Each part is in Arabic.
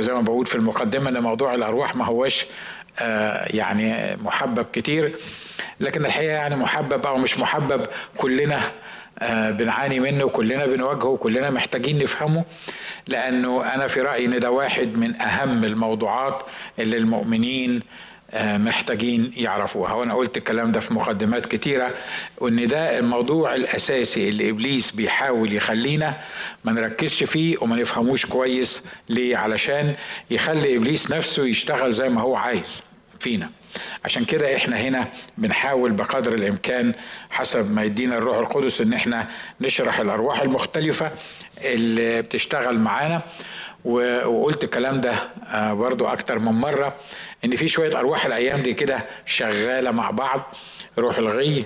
زي ما بقول في المقدمة إن موضوع الأرواح ما هوش آه يعني محبب كتير لكن الحقيقة يعني محبب أو مش محبب كلنا آه بنعاني منه وكلنا بنواجهه وكلنا محتاجين نفهمه لأنه أنا في رأيي إن ده واحد من أهم الموضوعات اللي المؤمنين محتاجين يعرفوها. وأنا قلت الكلام ده في مقدمات كتيرة وإن ده الموضوع الأساسي اللي إبليس بيحاول يخلينا ما نركزش فيه وما نفهموش كويس ليه علشان يخلي إبليس نفسه يشتغل زي ما هو عايز فينا. عشان كده إحنا هنا بنحاول بقدر الإمكان حسب ما يدينا الروح القدس إن إحنا نشرح الأرواح المختلفة اللي بتشتغل معانا. وقلت الكلام ده برضو أكتر من مرة. إن في شوية أرواح الأيام دي كده شغالة مع بعض روح الغي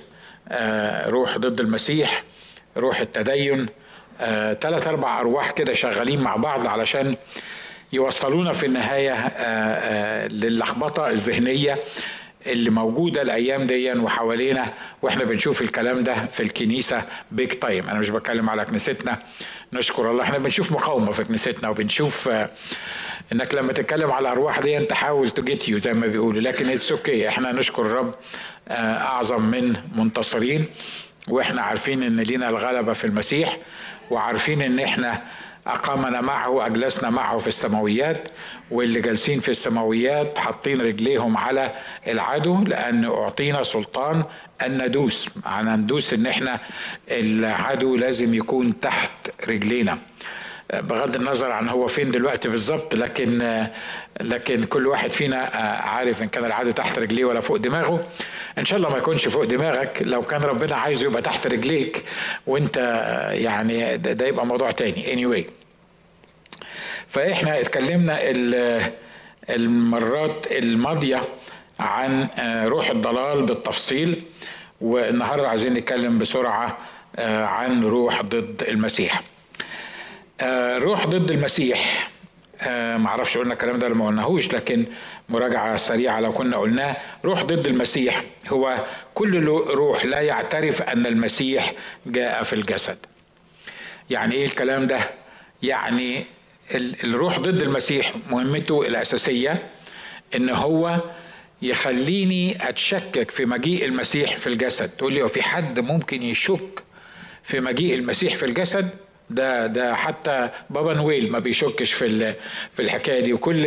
روح ضد المسيح روح التدين ثلاث أربع أرواح كده شغالين مع بعض علشان يوصلونا في النهاية للخبطة الذهنية. اللي موجودة الأيام دي وحوالينا وإحنا بنشوف الكلام ده في الكنيسة big time أنا مش بتكلم على كنيستنا نشكر الله. إحنا بنشوف مقاومة في كنيستنا وبنشوف إنك لما تتكلم على الأرواح دي أنت حاول to get you زي ما بيقولوا. لكن it's okay إحنا نشكر الرب أعظم من منتصرين وإحنا عارفين إن لينا الغلبة في المسيح وعارفين إن إحنا أقامنا معه أجلسنا معه في السماويات واللي جالسين في السماويات حاطين رجليهم على العدو لأن أعطينا سلطان أن ندوس معنى ندوس إن إحنا العدو لازم يكون تحت رجلينا. بغض النظر عن هو فين دلوقتي بالظبط لكن لكن كل واحد فينا عارف إن كان العدو تحت رجليه ولا فوق دماغه. إن شاء الله ما يكونش فوق دماغك. لو كان ربنا عايزه يبقى تحت رجليك وأنت يعني ده يبقى موضوع تاني. Anyway. فإحنا اتكلمنا المرات الماضية عن روح الضلال بالتفصيل والنهاردة عايزين نتكلم بسرعة عن روح ضد المسيح. روح ضد المسيح معرفش قلنا الكلام ده ولا ما قلناهوش لكن مراجعة سريعة لو كنا قلناه. روح ضد المسيح هو كل روح لا يعترف أن المسيح جاء في الجسد. يعني إيه الكلام ده؟ يعني الروح ضد المسيح مهمته الأساسية إن هو يخليني أتشكك في مجيء المسيح في الجسد. تقول لي وفي حد ممكن يشك في مجيء المسيح في الجسد؟ ده ده حتى بابا نويل ما بيشكش في في الحكاية دي. وكل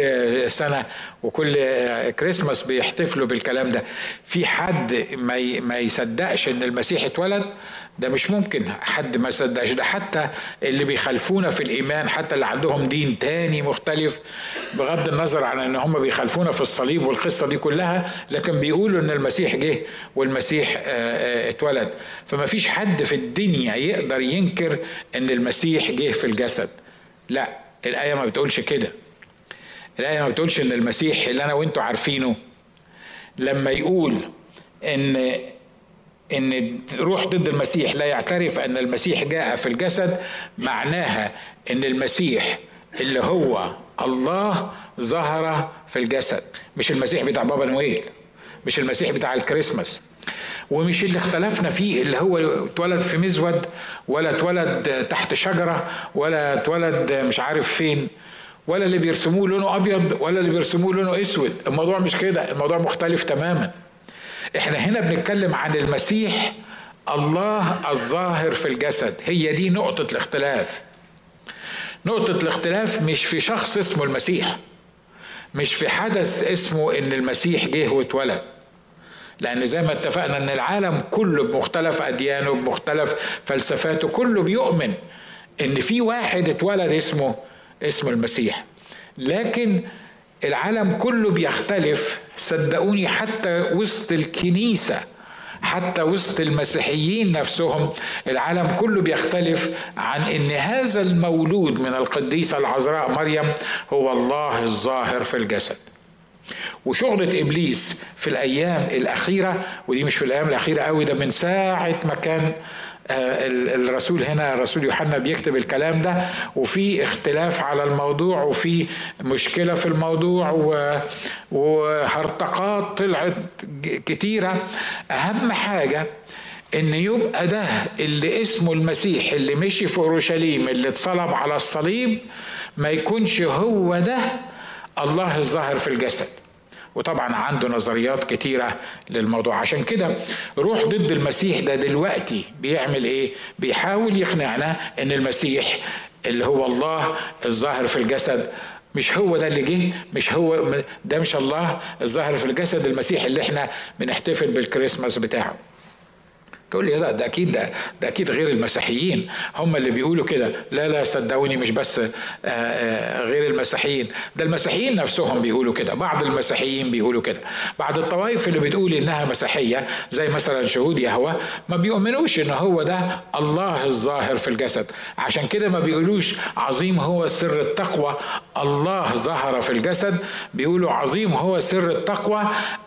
سنة وكل كريسماس بيحتفلوا بالكلام ده. في حد ما ما يصدقش إن المسيح اتولد؟ ده مش ممكن حد ما يصدقش ده. حتى اللي بيخالفونا في الإيمان حتى اللي عندهم دين تاني مختلف بغض النظر عن إن هم بيخالفونا في الصليب والقصة دي كلها لكن بيقولوا إن المسيح جه والمسيح اتولد. فما فيش حد في الدنيا يقدر ينكر إن المسيح جه في الجسد. لا الآية ما بتقولش كده. الآية ما بتقولش إن المسيح اللي أنا وأنتوا عارفينه لما يقول إن إن روح ضد المسيح لا يعترف أن المسيح جاء في الجسد معناها إن المسيح اللي هو الله ظهر في الجسد. مش المسيح بتاع بابا نويل مش المسيح بتاع الكريسماس. ومش اللي اختلفنا فيه اللي هو اتولد في مزود ولا اتولد تحت شجرة ولا اتولد مش عارف فين ولا اللي بيرسموه لونه أبيض ولا اللي بيرسموه لونه أسود. الموضوع مش كده الموضوع مختلف تماما. إحنا هنا بنتكلم عن المسيح الله الظاهر في الجسد. هي دي نقطة الاختلاف. نقطة الاختلاف مش في شخص اسمه المسيح مش في حدث اسمه إن المسيح جه واتولد. لأن زي ما اتفقنا إن العالم كله بمختلف أديانه بمختلف فلسفاته كله بيؤمن إن في واحد اتولد اسمه اسمه المسيح. لكن العالم كله بيختلف. صدقوني حتى وسط الكنيسة حتى وسط المسيحيين نفسهم العالم كله بيختلف عن إن هذا المولود من القديسة العذراء مريم هو الله الظاهر في الجسد. وشغلة إبليس في الأيام الأخيرة ودي مش في الأيام الأخيرة قوي ده من ساعة ما كان الرسول هنا الرسول يوحنا بيكتب الكلام ده وفي اختلاف على الموضوع وفي مشكلة في الموضوع وهرطقات طلعت كتيرة. أهم حاجة إن يبقى ده اللي اسمه المسيح اللي مشي في أورشليم اللي اتصلب على الصليب ما يكونش هو ده الله الظاهر في الجسد. وطبعا عنده نظريات كتيرة للموضوع. عشان كده روح ضد المسيح ده دلوقتي بيعمل إيه؟ بيحاول يقنعنا إن المسيح اللي هو الله الظاهر في الجسد مش هو ده اللي جه مش هو ده مش الله الظاهر في الجسد المسيح اللي إحنا بنحتفل بالكريسماس بتاعه. تقول لي لا ده أكيد ده, ده أكيد غير المسيحيين. هم اللي بيقولوا كده. لا لا صدقوني مش بس آه، آه، غير المسيحيين. ده المسيحيين نفسهم بيقولوا كده. بعض المسيحيين بيقولوا كده. بعض الطوائف اللي بتقول إنها مسيحية زي مثلا شهود يهوه ما بيؤمنوش إن هو ده الله الظاهر في الجسد. عشان كده ما بيقولوش عظيم هو سر التقوى. الله ظهر في الجسد. بيقولوا عظيم هو سر التقوى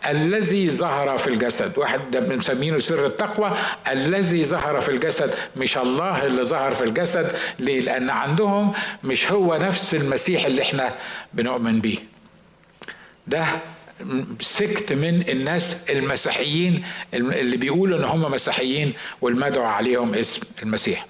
الذي ظهر في الجسد. واحد ده بنسميه سر التقوى. الذي ظهر في الجسد مش الله اللي ظهر في الجسد. ليه؟ لأن عندهم مش هو نفس المسيح اللي إحنا بنؤمن بيه. ده سكت من الناس المسيحيين اللي بيقولوا إن هم مسيحيين والمدعو عليهم اسم المسيح.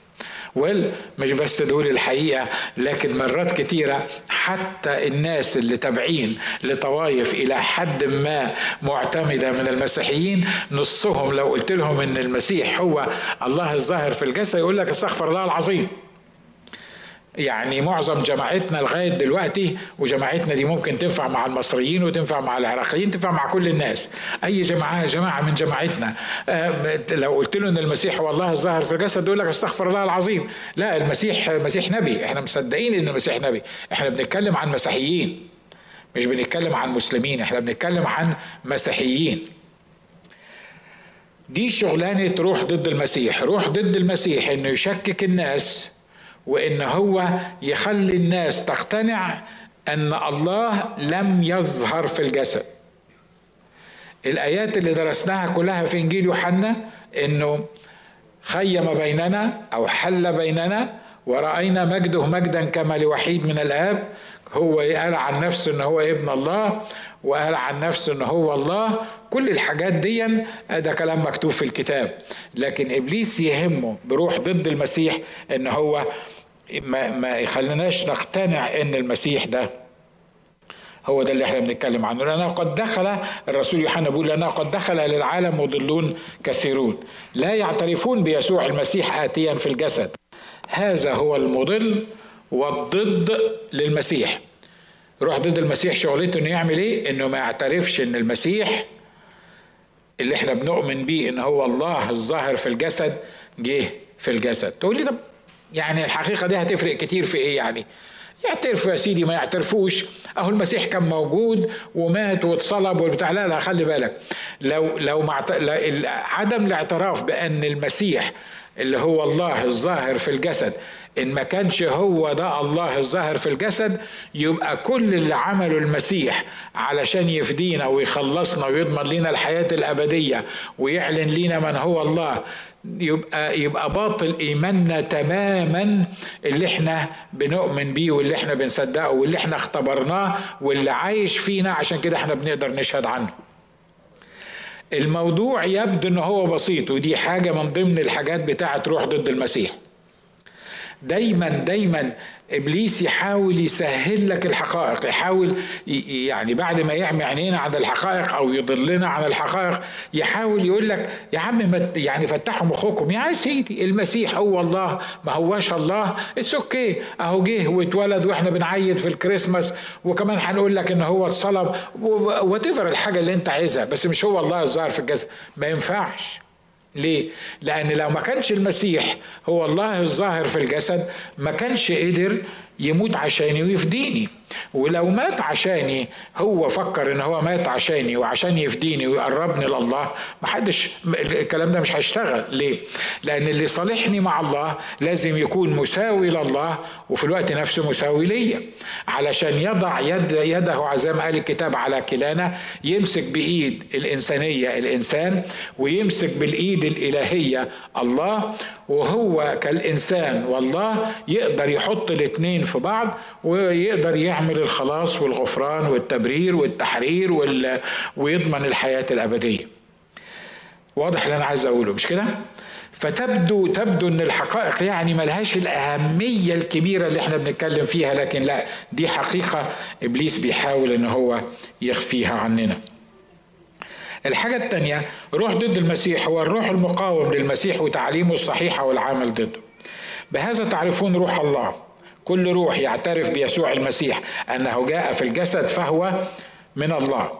ويل مش بس دول الحقيقة لكن مرات كتيرة حتى الناس اللي تابعين لطوائف إلى حد ما معتمدة من المسيحيين نصهم لو قلت لهم إن المسيح هو الله الظاهر في الجسد يقول لك استغفر الله العظيم. يعني معظم جماعتنا لغاية دلوقتي وجماعتنا دي ممكن تنفع مع المصريين وتنفع مع العراقيين تنفع مع كل الناس. أي جماعة جماعة من جماعتنا. آه، لو قلت له إن المسيح هو الله الظاهر في الجسد يقول لك استغفر الله العظيم. لا المسيح مسيح نبي. إحنا مصدقين إن المسيح نبي. إحنا بنتكلم عن مسيحيين مش بنتكلم عن مسلمين. إحنا بنتكلم عن مسيحيين. دي شغلانة روح ضد المسيح. روح ضد المسيح إنه يشكك الناس وإن هو يخلي الناس تقتنع أن الله لم يظهر في الجسد. الآيات اللي درسناها كلها في إنجيل يوحنا إنه خيم بيننا أو حل بيننا ورأينا مجده مجدا كما لوحيد من الآب. هو قال عن نفسه إن هو ابن الله وقال عن نفسه إن هو الله. كل الحاجات دي ده كلام مكتوب في الكتاب. لكن إبليس يهمه بروح ضد المسيح إن هو ما, ما يخليناش نقتنع إن المسيح ده هو ده اللي إحنا بنتكلم عنه. لأنه قد دخل الرسول يوحنا بيقول لأنه قد دخل للعالم مضلون كثيرون. لا يعترفون بيسوع المسيح آتيا في الجسد. هذا هو المضل والضد للمسيح. روح ضد المسيح شغلته إنه يعمل إيه؟ إنه ما يعترفش إن المسيح اللي إحنا بنؤمن بيه إن هو الله الظاهر في الجسد جه في الجسد. تقول لي طب يعني الحقيقة دي هتفرق كتير في إيه يعني؟ يعترفوا يا سيدي ما يعترفوش. أهو المسيح كان موجود ومات واتصلب والبتاع. لا لا خلي بالك. لو لو مع عدم الاعتراف بأن المسيح اللي هو الله الظاهر في الجسد إن ما كانش هو ده الله الظاهر في الجسد يبقى كل اللي عمله المسيح علشان يفدينا ويخلصنا ويضمن لنا الحياة الأبدية ويعلن لنا من هو الله يبقى يبقى باطل إيماننا تماما اللي إحنا بنؤمن بيه واللي إحنا بنصدقه واللي إحنا اختبرناه واللي عايش فينا عشان كده إحنا بنقدر نشهد عنه. الموضوع يبدو إن هو بسيط ودي حاجة من ضمن الحاجات بتاعة روح ضد المسيح. دايما دايما إبليس يحاول يسهل لك الحقائق يحاول يعني بعد ما يعمي عينينا عن الحقائق أو يضلنا عن الحقائق يحاول يقول لك يا عم يعني فتحوا مخكم يا سيدي المسيح هو الله ما هواش الله. it's okay. أهو جه واتولد وإحنا بنعيد في الكريسماس وكمان هنقول لك إن هو اتصلب. what الحاجة اللي أنت عايزها بس مش هو الله الظاهر في الجسد. ما ينفعش. ليه؟ لأن لو ما كانش المسيح هو الله الظاهر في الجسد ما كانش قدر يموت عشاني ويفديني ولو مات عشاني هو فكر إن هو مات عشاني وعشان يفديني ويقربني لله محدش الكلام ده مش هيشتغل. ليه؟ لأن اللي صالحني مع الله لازم يكون مساوي لله وفي الوقت نفسه مساوي ليا. علشان يضع يد يده زي ما قال الكتاب على كلانا يمسك بإيد الإنسانية الإنسان ويمسك بالإيد الإلهية الله وهو كالإنسان والله يقدر يحط الاثنين في بعض ويقدر يعمل الخلاص والغفران والتبرير والتحرير ويضمن الحياة الأبدية. واضح اللي أنا عايز أقوله مش كده؟ فتبدو تبدو إن الحقائق يعني ملهاش الأهمية الكبيرة اللي إحنا بنتكلم فيها لكن لا دي حقيقة إبليس بيحاول إن هو يخفيها عننا. الحاجة الثانية روح ضد المسيح هو الروح المقاوم للمسيح وتعليمه الصحيحة والعمل ضده. بهذا تعرفون روح الله. كل روح يعترف بيسوع المسيح أنه جاء في الجسد فهو من الله.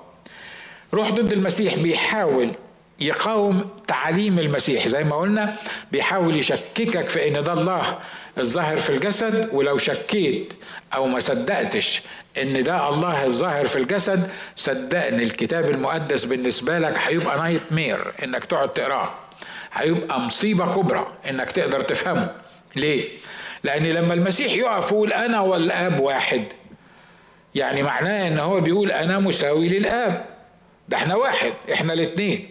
روح ضد المسيح بيحاول يقاوم تعاليم المسيح. زي ما قلنا بيحاول يشككك في إن ده الله الظاهر في الجسد ولو شكيت أو ما صدقتش إن ده الله الظاهر في الجسد صدقني الكتاب المقدس بالنسبة لك هيبقى nightmare إنك تقعد تقراه. هيبقى مصيبة كبرى إنك تقدر تفهمه. ليه؟ لأن لما المسيح يقف يقول أنا والآب واحد يعني معناه إن هو بيقول أنا مساوي للآب. ده إحنا واحد إحنا الاثنين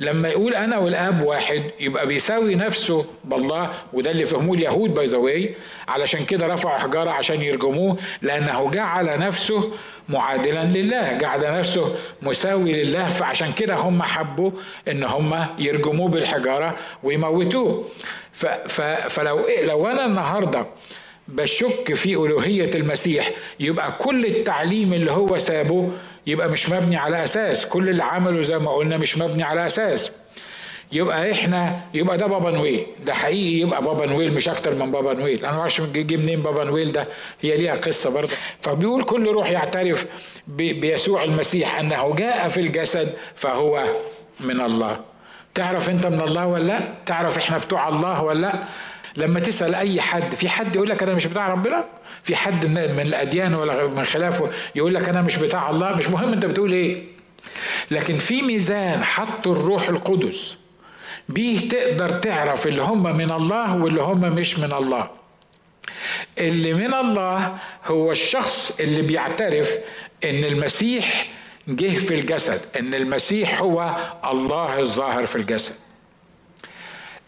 لما يقول أنا والآب واحد يبقى بيساوي نفسه بالله وده اللي فهموه اليهود by the علشان كده رفعوا حجارة عشان يرجموه لأنه جعل نفسه معادلا لله. جعل نفسه مساوي لله فعشان كده هم حبوا إن هم يرجموه بالحجارة ويموتوه. فلو إيه لو أنا النهارده بشك في ألوهية المسيح يبقى كل التعليم اللي هو سابه يبقى مش مبني على أساس. كل اللي عمله زي ما قلنا مش مبني على أساس. يبقى إحنا يبقى ده بابا نويل. ده حقيقي يبقى بابا نويل مش أكتر من بابا نويل. أنا ما أعرفش جه منين بابا نويل ده. هي ليها قصة برضه. فبيقول كل روح يعترف بيسوع المسيح أنه جاء في الجسد فهو من الله. تعرف أنت من الله ولا لا؟ تعرف إحنا بتوع الله ولا لا؟ لما تسأل أي حد في حد يقول لك أنا مش بتاع ربنا؟ في حد من الأديان ولا من خلافه يقول لك أنا مش بتاع الله مش مهم أنت بتقول إيه. لكن في ميزان حط الروح القدس بيه تقدر تعرف اللي هم من الله واللي هم مش من الله. اللي من الله هو الشخص اللي بيعترف إن المسيح جه في الجسد إن المسيح هو الله الظاهر في الجسد.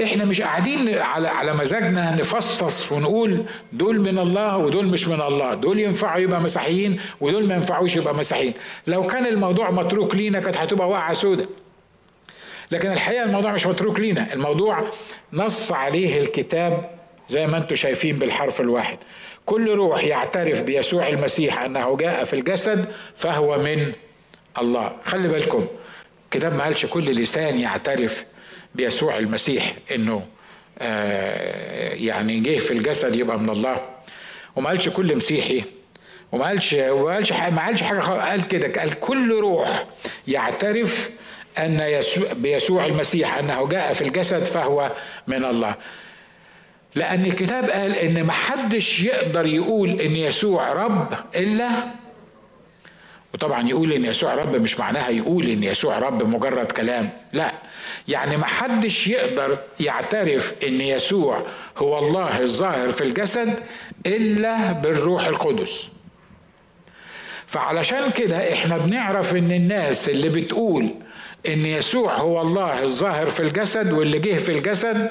إحنا مش قاعدين على على مزاجنا نفصص ونقول دول من الله ودول مش من الله. دول ينفعوا يبقى مسيحيين ودول ما ينفعوش يبقى مسيحيين. لو كان الموضوع متروك لينا كانت هتبقى واقعه سودة. لكن الحقيقة الموضوع مش متروك لينا. الموضوع نص عليه الكتاب زي ما أنتم شايفين بالحرف الواحد. كل روح يعترف بيسوع المسيح أنه جاء في الجسد فهو من الله. خلي بالكم الكتاب ما قالش كل لسان يعترف بيسوع المسيح إنه آه، يعني جه في الجسد يبقى من الله. وما قالش كل مسيحي وما قالش ما قالش ما قالش حاجة قال كده قال كل روح يعترف أن يسوع بيسوع المسيح أنه جاء في الجسد فهو من الله. لأن الكتاب قال إن ما حدش يقدر يقول إن يسوع رب إلا وطبعا يقول إن يسوع رب مش معناها يقول إن يسوع رب مجرد كلام لا. يعني ما حدش يقدر يعترف إن يسوع هو الله الظاهر في الجسد إلا بالروح القدس. فعلشان كده إحنا بنعرف إن الناس اللي بتقول إن يسوع هو الله الظاهر في الجسد واللي جه في الجسد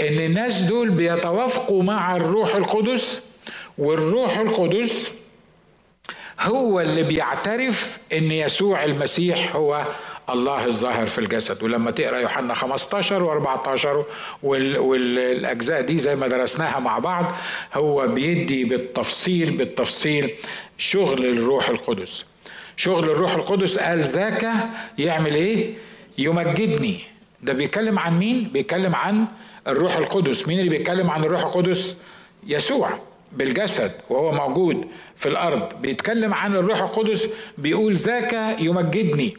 إن الناس دول بيتوافقوا مع الروح القدس والروح القدس هو اللي بيعترف إن يسوع المسيح هو الله الظاهر في الجسد. ولما تقرأ يوحنا 15 و14 والأجزاء دي زي ما درسناها مع بعض هو بيدي بالتفصيل بالتفصيل شغل الروح القدس. شغل الروح القدس قال ذاك يعمل إيه؟ يمجدني. ده بيتكلم عن مين؟ بيتكلم عن الروح القدس. مين اللي بيتكلم عن الروح القدس؟ يسوع بالجسد وهو موجود في الأرض. بيتكلم عن الروح القدس بيقول ذاك يمجدني.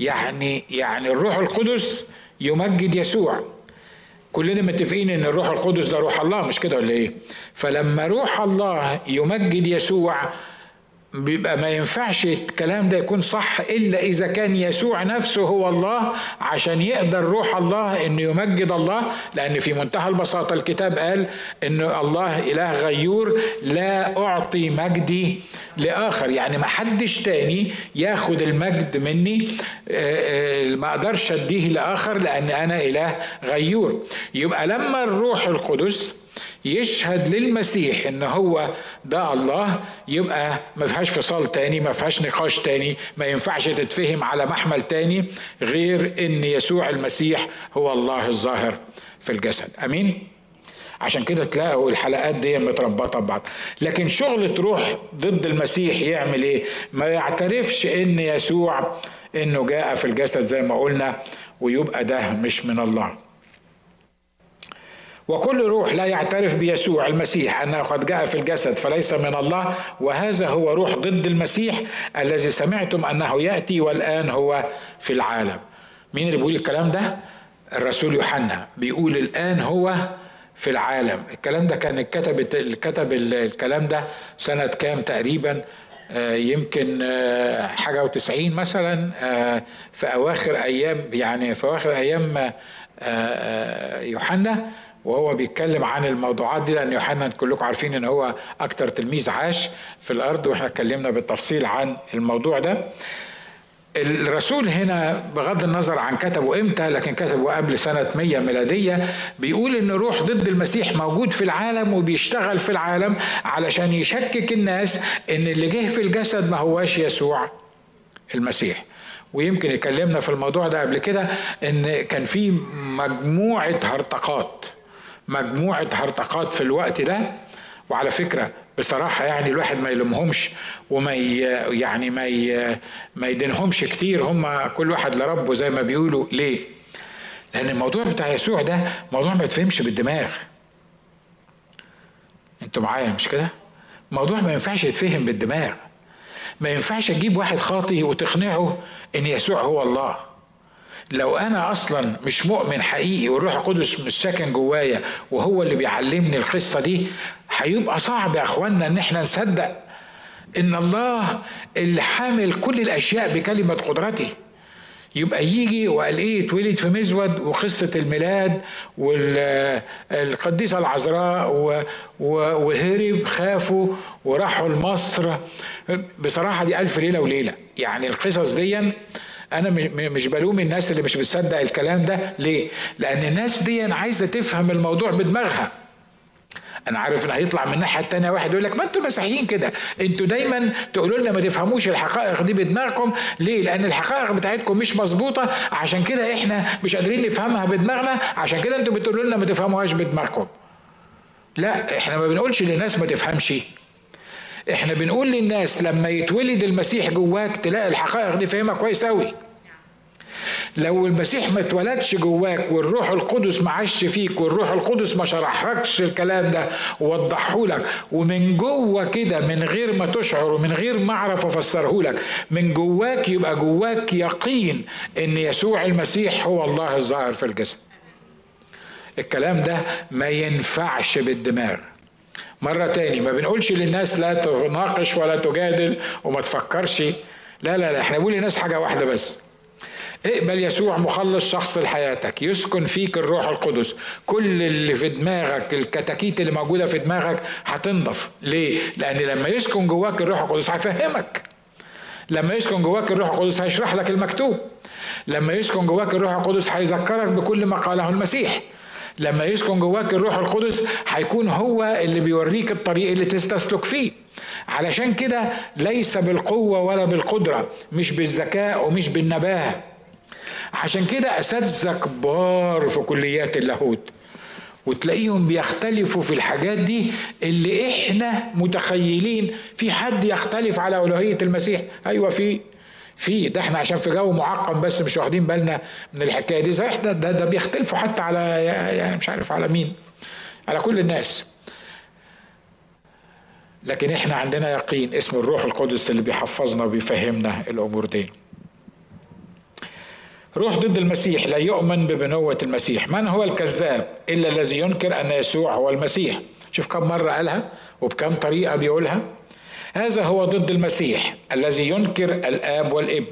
يعني يعني الروح القدس يمجد يسوع. كلنا متفقين إن الروح القدس ده روح الله مش كده ولا إيه؟ فلما روح الله يمجد يسوع بيبقى ما ينفعش الكلام ده يكون صح إلا إذا كان يسوع نفسه هو الله عشان يقدر روح الله إنه يمجد الله. لأن في منتهى البساطة الكتاب قال إن الله إله غيور لا أعطي مجدي لآخر. يعني ما حدش تاني ياخد المجد مني آه، آه، ما أقدرش أديه لآخر لأن أنا إله غيور. يبقى لما الروح القدس يشهد للمسيح إن هو ده الله يبقى ما فيهاش فصال تاني ما فيهاش نقاش تاني ما ينفعش تتفهم على محمل تاني غير إن يسوع المسيح هو الله الظاهر في الجسد. أمين؟ عشان كده تلاقوا الحلقات دي متربطة ببعض. لكن شغل تروح ضد المسيح يعمل إيه؟ ما يعترفش إن يسوع إنه جاء في الجسد زي ما قلنا ويبقى ده مش من الله. وكل روح لا يعترف بيسوع المسيح. أنه قد جاء في الجسد فليس من الله. وهذا هو روح ضد المسيح الذي سمعتم أنه يأتي والآن هو في العالم. مين اللي بيقول الكلام ده؟ الرسول يوحنا. بيقول الآن هو في العالم. الكلام ده كان كتب كتب الكلام ده سنة كام تقريبا؟ آه، يمكن آه، حاجة وتسعين مثلا آه، في أواخر أيام يعني في أواخر أيام يوحنا. وهو بيتكلم عن الموضوعات دي لأن يوحنا كلكم عارفين إن هو أكتر تلميذ عاش في الأرض وإحنا اتكلمنا بالتفصيل عن الموضوع ده. الرسول هنا بغض النظر عن كتبه إمتى لكن كتبه قبل سنة 100 ميلادية بيقول إن روح ضد المسيح موجود في العالم وبيشتغل في العالم علشان يشكك الناس إن اللي جه في الجسد ما هواش يسوع المسيح. ويمكن يكلمنا في الموضوع ده قبل كده إن كان في مجموعة هرطقات مجموعة هرطقات في الوقت ده وعلى فكرة بصراحة يعني الواحد ما يلومهمش وما يعني ما ما يدينهمش كتير هم كل واحد لربه زي ما بيقولوا ليه؟ لأن الموضوع بتاع يسوع ده موضوع ما يتفهمش بالدماغ. أنتوا معايا مش كده؟ موضوع ما ينفعش يتفهم بالدماغ. ما ينفعش أجيب واحد خاطي وتقنعه إن يسوع هو الله. لو أنا أصلا مش مؤمن حقيقي والروح القدس مش ساكن جوايا وهو اللي بيعلمني القصة دي هيبقى صعب يا إخوانا إن إحنا نصدق إن الله اللي حامل كل الأشياء بكلمة قدرته. يبقى يجي وقال إيه اتولد في مزود وقصة الميلاد والقديسه العذراء وهرب خافوا وراحوا لمصر. بصراحة دي ألف ليلة وليلة. يعني القصص دي أنا مش بلوم الناس اللي مش بتصدق الكلام ده. ليه؟ لأن الناس دي عايزة تفهم الموضوع بدماغها. أنا عارف إن هيطلع من الناحيه التانية واحد يقول لك ما أنتوا مسيحيين كده. أنتوا دايما تقولوا لنا ما تفهموش الحقائق دي بدماغكم. ليه؟ لأن الحقائق بتاعتكم مش مظبوطة. عشان كده إحنا مش قادرين نفهمها بدماغنا. عشان كده أنتوا بتقولوا لنا ما تفهموهاش بدماغكم. لا إحنا ما بنقولش للناس ما تفهمش. إحنا بنقول للناس لما يتولد المسيح جواك تلاقي الحقائق دي فاهمها كويس قوي لو المسيح ما اتولدش جواك والروح القدس ما عاش فيك والروح القدس ما شرحلكش الكلام ده ووضحه لك ومن جوه كده من غير ما تشعر ومن غير ما أعرف افسره لك من جواك يبقى جواك يقين إن يسوع المسيح هو الله الظاهر في الجسد الكلام ده ما ينفعش بالدماغ. مرة تاني ما بنقولش للناس لا تناقش ولا تجادل وما تفكرش. لا لا لا إحنا بنقول للناس حاجة واحدة بس. اقبل يسوع مخلص شخص لحياتك يسكن فيك الروح القدس. كل اللي في دماغك الكتاكيت اللي موجودة في دماغك هتنضف. ليه؟ لأن لما يسكن جواك الروح القدس هيفهمك. لما يسكن جواك الروح القدس هيشرح لك المكتوب. لما يسكن جواك الروح القدس هيذكرك بكل ما قاله المسيح. لما يسكن جواك الروح القدس هيكون هو اللي بيوريك الطريق اللي تستسلك فيه. علشان كده ليس بالقوة ولا بالقدرة مش بالذكاء ومش بالنباهة. عشان كده أساتذة كبار في كليات اللاهوت وتلاقيهم بيختلفوا في الحاجات دي اللي إحنا متخيلين. في حد يختلف على الوهيه المسيح؟ أيوه في في ده إحنا عشان في جو معقم بس مش واخدين بالنا من الحكاية دي. صحيح ده ده, ده بيختلفوا حتى على يعني مش عارف على مين. على كل الناس. لكن إحنا عندنا يقين اسم الروح القدس اللي بيحفظنا وبيفهمنا الأمور دي. روح ضد المسيح لا يؤمن ببنوة المسيح. من هو الكذاب؟ إلا الذي ينكر أن يسوع هو المسيح. شوف كم مرة قالها وبكم طريقة بيقولها. هذا هو ضد المسيح الذي ينكر الآب والابن.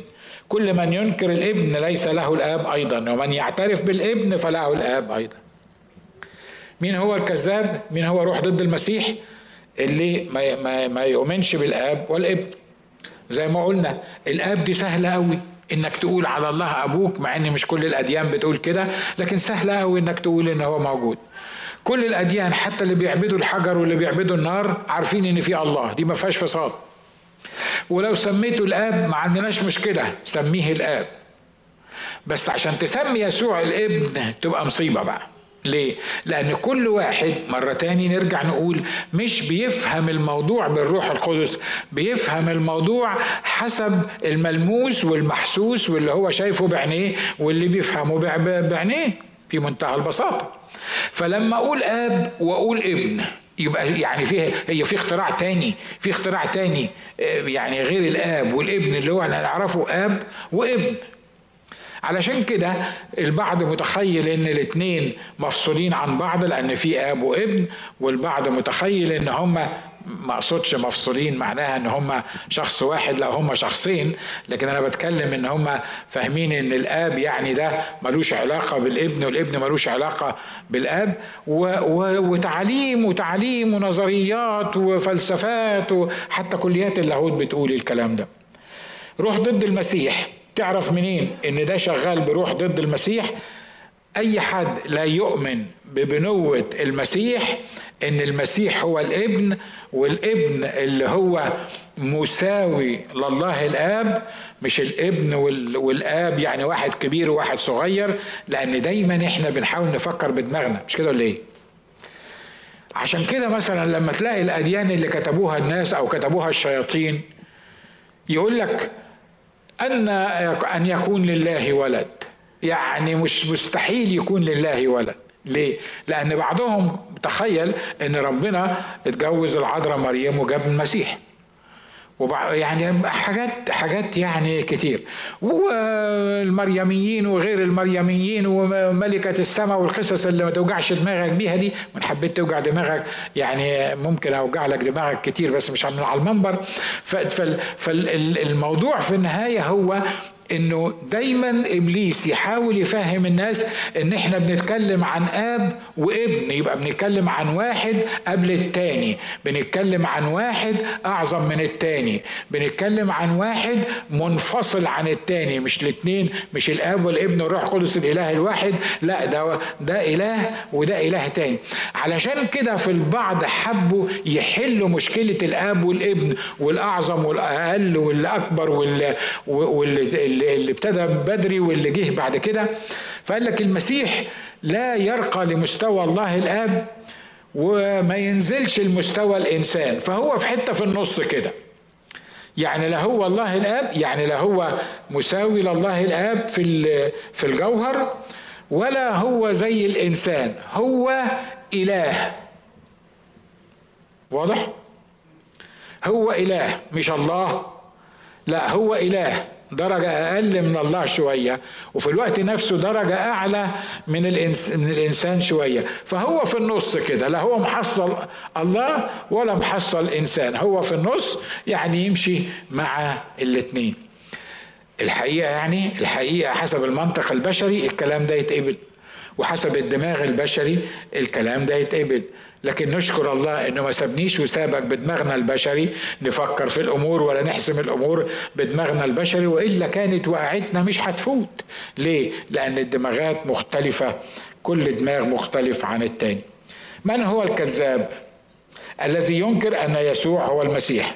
كل من ينكر الابن ليس له الآب أيضا ومن يعترف بالابن فله الآب أيضا. مين هو الكذاب؟ مين هو روح ضد المسيح؟ اللي ما, ما, ما يؤمنش بالآب والابن. زي ما قلنا الآب دي سهلة قوي إنك تقول على الله أبوك مع إن مش كل الأديان بتقول كده لكن سهلة قوي إنك تقول إن هو موجود. كل الأديان حتى اللي بيعبدوا الحجر واللي بيعبدوا النار عارفين إن في الله. دي ما فيهاش فصاد ولو سميته الآب ما عندناش مشكلة سميه الآب. بس عشان تسمي يسوع الابن تبقى مصيبة بقى. ليه؟ لأن كل واحد مرة تاني نرجع نقول مش بيفهم الموضوع بالروح القدس بيفهم الموضوع حسب الملموس والمحسوس واللي هو شايفه بعينيه واللي بيفهمه بعينيه. في منتهى البساطة. فلما أقول آب وأقول ابن يبقى يعني فيه هي في اختراع تاني في اختراع تاني يعني غير الآب والابن اللي هو إحنا نعرفه آب وابن. علشان كده البعض متخيل إن الاثنين مفصولين عن بعض لأن في آب وابن والبعض متخيل إن هما ما أقصدش مفصولين معناها إن هم شخص واحد لا هم شخصين لكن أنا بتكلم إن هم فاهمين إن الآب يعني ده ملوش علاقة بالابن والابن ملوش علاقة بالآب و و وتعليم وتعليم ونظريات وفلسفات وحتى كليات اللاهوت بتقول الكلام ده. روح ضد المسيح. تعرف منين إن ده شغال بروح ضد المسيح؟ أي حد لا يؤمن ببنوة المسيح إن المسيح هو الابن والابن اللي هو مساوي لله الآب مش الابن والآب يعني واحد كبير وواحد صغير لأن دايما إحنا بنحاول نفكر بدماغنا مش كده ولا إيه؟ عشان كده مثلا لما تلاقي الأديان اللي كتبوها الناس أو كتبوها الشياطين يقول لك أن أن يكون لله ولد. يعني مش مستحيل يكون لله ولد. ليه؟ لأن بعضهم تخيل إن ربنا اتجوز العذراء مريم وجاب المسيح. يعني حاجات حاجات يعني كتير. والمريميين وغير المريميين وملكة السماء والقصص اللي ما توجعش دماغك بيها دي من حبيت توجع دماغك يعني ممكن أوجع لك دماغك كتير بس مش على المنبر. فالموضوع في النهاية هو إنه دايما إبليس يحاول يفهم الناس إن إحنا بنتكلم عن آب وإبن. يبقى بنتكلم عن واحد قبل التاني. بنتكلم عن واحد أعظم من التاني. بنتكلم عن واحد منفصل عن التاني. مش الاتنين مش الآب والإبن والروح القدس الإله الواحد. لا ده ده إله وده إله تاني. علشان كده في البعض حبوا يحلوا مشكلة الآب والإبن والأعظم والأقل والأكبر واللي, واللي اللي ابتدى بدري واللي جه بعد كده فقال لك المسيح لا يرقى لمستوى الله الآب وما ينزلش لمستوى الإنسان. فهو في حتة في النص كده. يعني لا هو الله الآب يعني لا هو مساوي لله الآب في في الجوهر ولا هو زي الإنسان. هو إله. واضح؟ هو إله مش الله. لا هو إله. درجة أقل من الله شوية وفي الوقت نفسه درجة أعلى من, الإنس من الإنسان شوية. فهو في النص كده لا هو محصل الله ولا محصل إنسان. هو في النص يعني يمشي مع الاتنين. الحقيقة يعني الحقيقة حسب المنطق البشري الكلام ده يتقبل. وحسب الدماغ البشري الكلام ده يتقبل. لكن نشكر الله إنه ما سابنيش وسابك بدماغنا البشري نفكر في الأمور ولا نحسم الأمور بدماغنا البشري وإلا كانت وقعتنا مش هتفوت. ليه؟ لأن الدماغات مختلفة كل دماغ مختلف عن التاني. من هو الكذاب؟ الذي ينكر أن يسوع هو المسيح.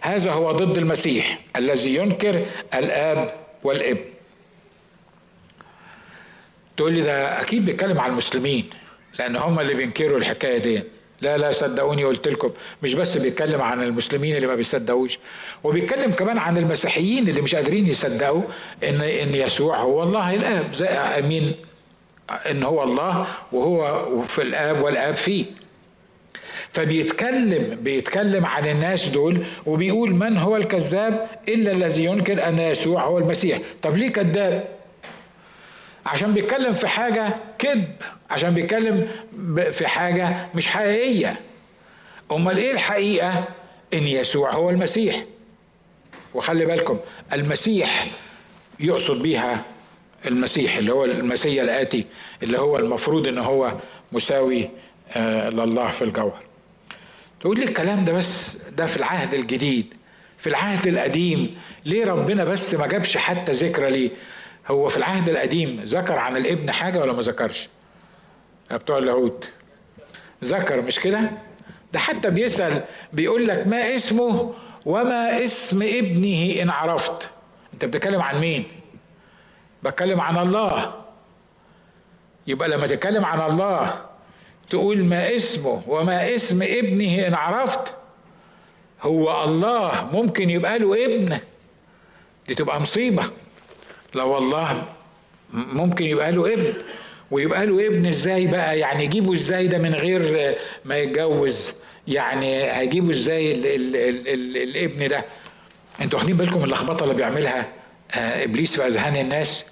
هذا هو ضد المسيح الذي ينكر الآب والابن. تقول لي ده أكيد بيتكلم على المسلمين لأن هم اللي بينكروا الحكاية دي. لا لا صدقوني قلت لكم مش بس بيتكلم عن المسلمين اللي ما بيصدقوش وبيتكلم كمان عن المسيحيين اللي مش قادرين يصدقوا إن إن يسوع هو الله. الآب زي آمين إن هو الله وهو في الآب والآب فيه. فبيتكلم بيتكلم عن الناس دول وبيقول من هو الكذاب؟ إلا الذي ينكر أن يسوع هو المسيح. طب ليه كذاب؟ عشان بيتكلم في حاجة كذب عشان بيتكلم في حاجة مش حقيقية. أمال إيه الحقيقة؟ إن يسوع هو المسيح. وخلي بالكم المسيح يقصد بيها المسيح اللي هو المسيح الآتي اللي هو المفروض إن هو مساوي آه لله في الجوهر. تقول لي الكلام ده بس ده في العهد الجديد في العهد القديم. ليه ربنا بس ما جابش حتى ذكرى ليه؟ هو في العهد القديم ذكر عن الابن حاجة ولا ما ذكرش؟ بتوع اللاهوت. ذكر مش كده؟ ده حتى بيسأل بيقول لك ما اسمه وما اسم ابنه إن عرفت. أنت بتتكلم عن مين؟ بتكلم عن الله. يبقى لما تتكلم عن الله تقول ما اسمه وما اسم ابنه إن عرفت هو الله. ممكن يبقى له ابن. دي تبقى مصيبة. لو الله ممكن يبقى له ابن. ويبقى له ابن إزاي بقى؟ يعني يجيبه إزاي ده من غير ما يتجوز؟ يعني هيجيبوا إزاي ال ال ال ال الابن ده؟ أنتوا واخدين بالكم اللخبطة اللي بيعملها آه إبليس في أذهان الناس؟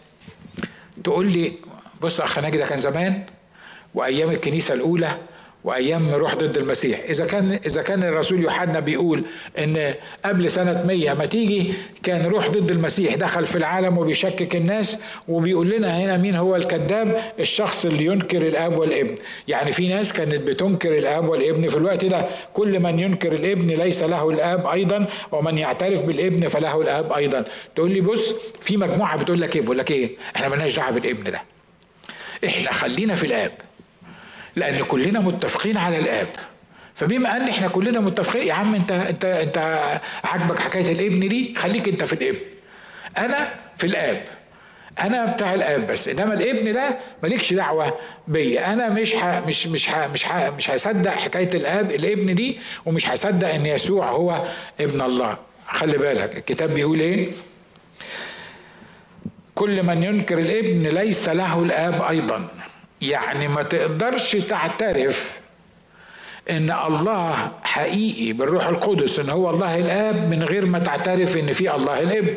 تقول لي بص أخ ناجي ده كان زمان وأيام الكنيسة الأولى وأيام روح ضد المسيح. إذا كان إذا كان الرسول يوحنا بيقول إن قبل سنة 100 ما تيجي كان روح ضد المسيح دخل في العالم وبيشكك الناس وبيقول لنا هنا مين هو الكذاب؟ الشخص اللي ينكر الأب والابن. يعني في ناس كانت بتنكر الأب والابن في الوقت ده. كل من ينكر الابن ليس له الأب أيضا ومن يعترف بالابن فله الأب أيضا. تقول لي بص في مجموعة بتقول لك إيه؟ بقول لك إيه؟ إحنا مالناش دعوة بالابن ده. إحنا خلينا في الآب. لأن كلنا متفقين على الاب. فبما ان إحنا كلنا متفقين يا عم انت انت انت عاجبك حكاية الابن دي خليك انت في الابن. أنا في الاب. أنا بتاع الاب بس انما الابن ده مالكش دعوة بيا. أنا مش ح... مش مش ح... مش ح... مش هصدق حكاية الاب الابن دي ومش هصدق ان يسوع هو ابن الله. خلي بالك الكتاب بيقول إيه؟ كل من ينكر الابن ليس له الاب أيضا. يعني ما تقدرش تعترف إن الله حقيقي بالروح القدس إن هو الله الآب من غير ما تعترف إن في الله الابن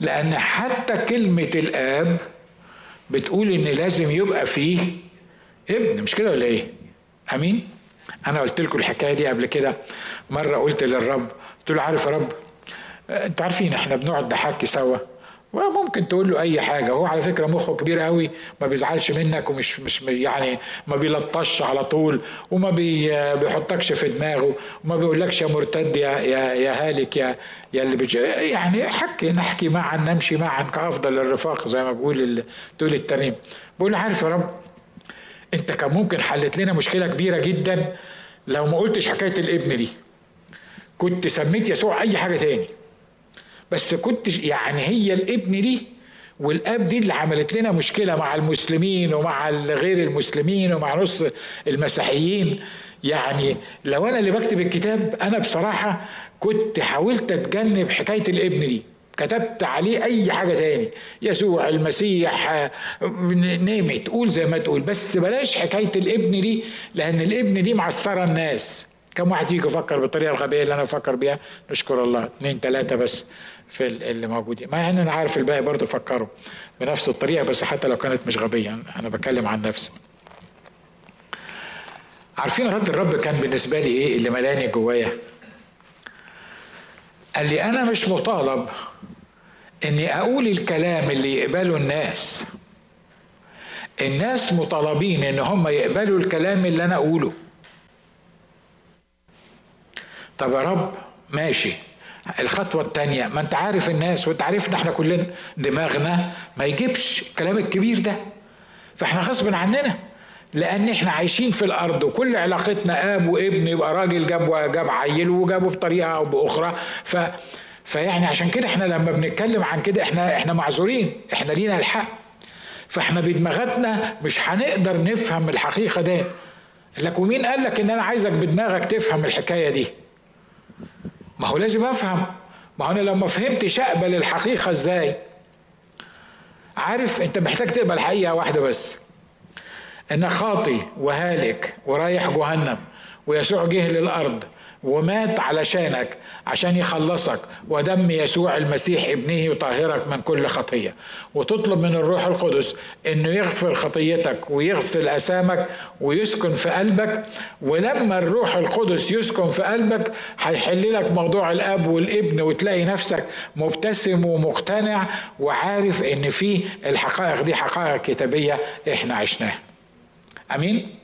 لأن حتى كلمة الآب بتقول إن لازم يبقى فيه ابن مش كده ولا إيه؟ أمين؟ أنا قلت لكم الحكاية دي قبل كده. مرة قلت للرب قلت له عارف يا رب أنتوا عارفين إحنا بنقعد نحكي سوا؟ وممكن تقول له أي حاجة. هو على فكرة مخه كبير قوي ما بيزعلش منك ومش مش يعني ما بيلطش على طول وما بي بيحطكش في دماغه وما بيقولكش يا مرتد يا يا يا هالك يا يا اللي بيج... يعني حكي نحكي معا نمشي معا كأفضل الرفاق زي ما بقول ال... تقول الترنيم بقول عارف يا رب أنت كان ممكن حلت لنا مشكلة كبيرة جدا لو ما قلتش حكاية الابن دي. كنت سميت يسوع أي حاجة تاني. بس كنت يعني هي الابن دي والاب دي اللي عملت لنا مشكلة مع المسلمين ومع غير المسلمين ومع نص المسيحيين. يعني لو أنا اللي بكتب الكتاب أنا بصراحة كنت حاولت أتجنب حكاية الابن دي. كتبت عليه أي حاجة تاني. يسوع المسيح نيمي تقول زي ما تقول. بس بلاش حكاية الابن دي لأن الابن دي معصرة الناس. كم واحد يجي يفكر بالطريقة الغبية اللي أنا بفكر بيها؟ نشكر الله. اثنين ثلاثة بس. في اللي موجودين مع إن أنا عارف الباقي برضه فكروا بنفس الطريقة بس حتى لو كانت مش غبية أنا بتكلم عن نفسي. عارفين رد الرب كان بالنسبة لي إيه اللي ملاني جوايا؟ قال لي أنا مش مطالب إني أقول الكلام اللي يقبله الناس. الناس مطالبين إن هم يقبلوا الكلام اللي أنا أقوله. طب يا رب ماشي. الخطوة التانية ما انت عارف الناس وانت عارفنا إحنا كلنا دماغنا ما يجيبش الكلام الكبير ده. فاحنا غصب عننا لأن إحنا عايشين في الأرض وكل علاقتنا آب وابن يبقى راجل جاب جاب عيل وجابه بطريقة أو بأخرى. ف فيعني عشان كده إحنا لما بنتكلم عن كده إحنا إحنا معذورين إحنا لينا الحق. فاحنا بدماغاتنا مش هنقدر نفهم الحقيقة دي لك ومين قال لك إن أنا عايزك بدماغك تفهم الحكاية دي؟ ما هو لازم أفهم. ما هو أنا لو ما فهمتش اقبل الحقيقة إزاي؟ عارف أنت محتاج تقبل حقيقة واحدة بس. إنك خاطي وهالك ورايح جهنم ويسوع جه للأرض ومات علشانك عشان يخلصك. ودم يسوع المسيح ابنه يطهرك من كل خطية. وتطلب من الروح القدس إنه يغفر خطيتك ويغسل أسامك ويسكن في قلبك. ولما الروح القدس يسكن في قلبك هيحل لك موضوع الأب والابن وتلاقي نفسك مبتسم ومقتنع وعارف إن في الحقائق دي حقائق كتابية إحنا عشناها. آمين؟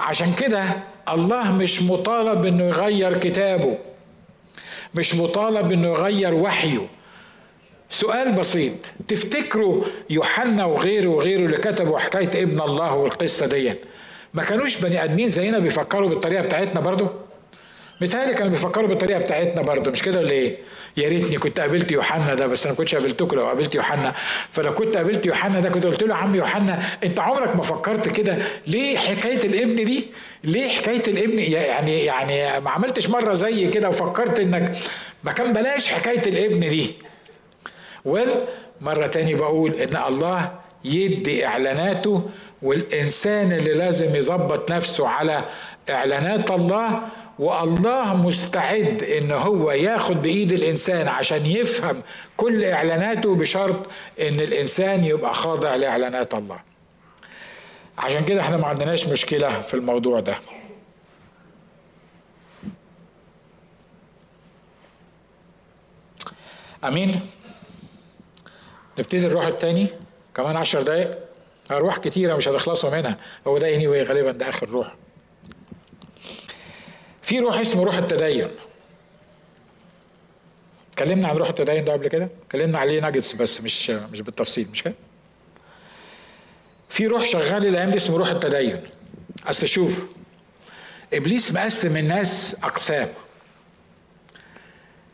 عشان كده الله مش مطالب إنه يغير كتابه مش مطالب إنه يغير وحيه. سؤال بسيط تفتكروا يوحنا وغيره وغيره اللي كتبوا حكاية ابن الله والقصة دي ما كانوش بني آدمين زينا بيفكروا بالطريقة بتاعتنا برضو؟ متهيألي كانوا بيفكروا بالطريقة بتاعتنا برضه مش كده ولا إيه؟ يا ريتني كنت قابلت يوحنا ده بس أنا ما كنتش قابلتكم لو قابلت يوحنا فلو كنت قابلت يوحنا ده كنت قلت له يا عم يوحنا أنت عمرك ما فكرت كده ليه حكاية الابن دي؟ ليه حكاية الابن يعني يعني ما عملتش مرة زي كده وفكرت إنك ما كان بلاش حكاية الابن دي. ويل مرة تاني بقول إن الله يدي إعلاناته والإنسان اللي لازم يظبط نفسه على إعلانات الله والله مستعد إن هو ياخد بإيد الإنسان عشان يفهم كل إعلاناته بشرط إن الإنسان يبقى خاضع لإعلانات الله. عشان كده إحنا ما عندناش مشكلة في الموضوع ده. أمين؟ نبتدي الروح التاني. كمان عشر دقايق. أرواح كتيرة مش هتخلصوا منها. هو ده anyway غالبا ده آخر روح. في روح اسمه روح التدين. اتكلمنا عن روح التدين ده قبل كده؟ اتكلمنا عليه ناجتس بس مش مش بالتفصيل مش كده؟ في روح شغال الأيام دي اسمه روح التدين. اصل شوف إبليس مقسم الناس أقسام.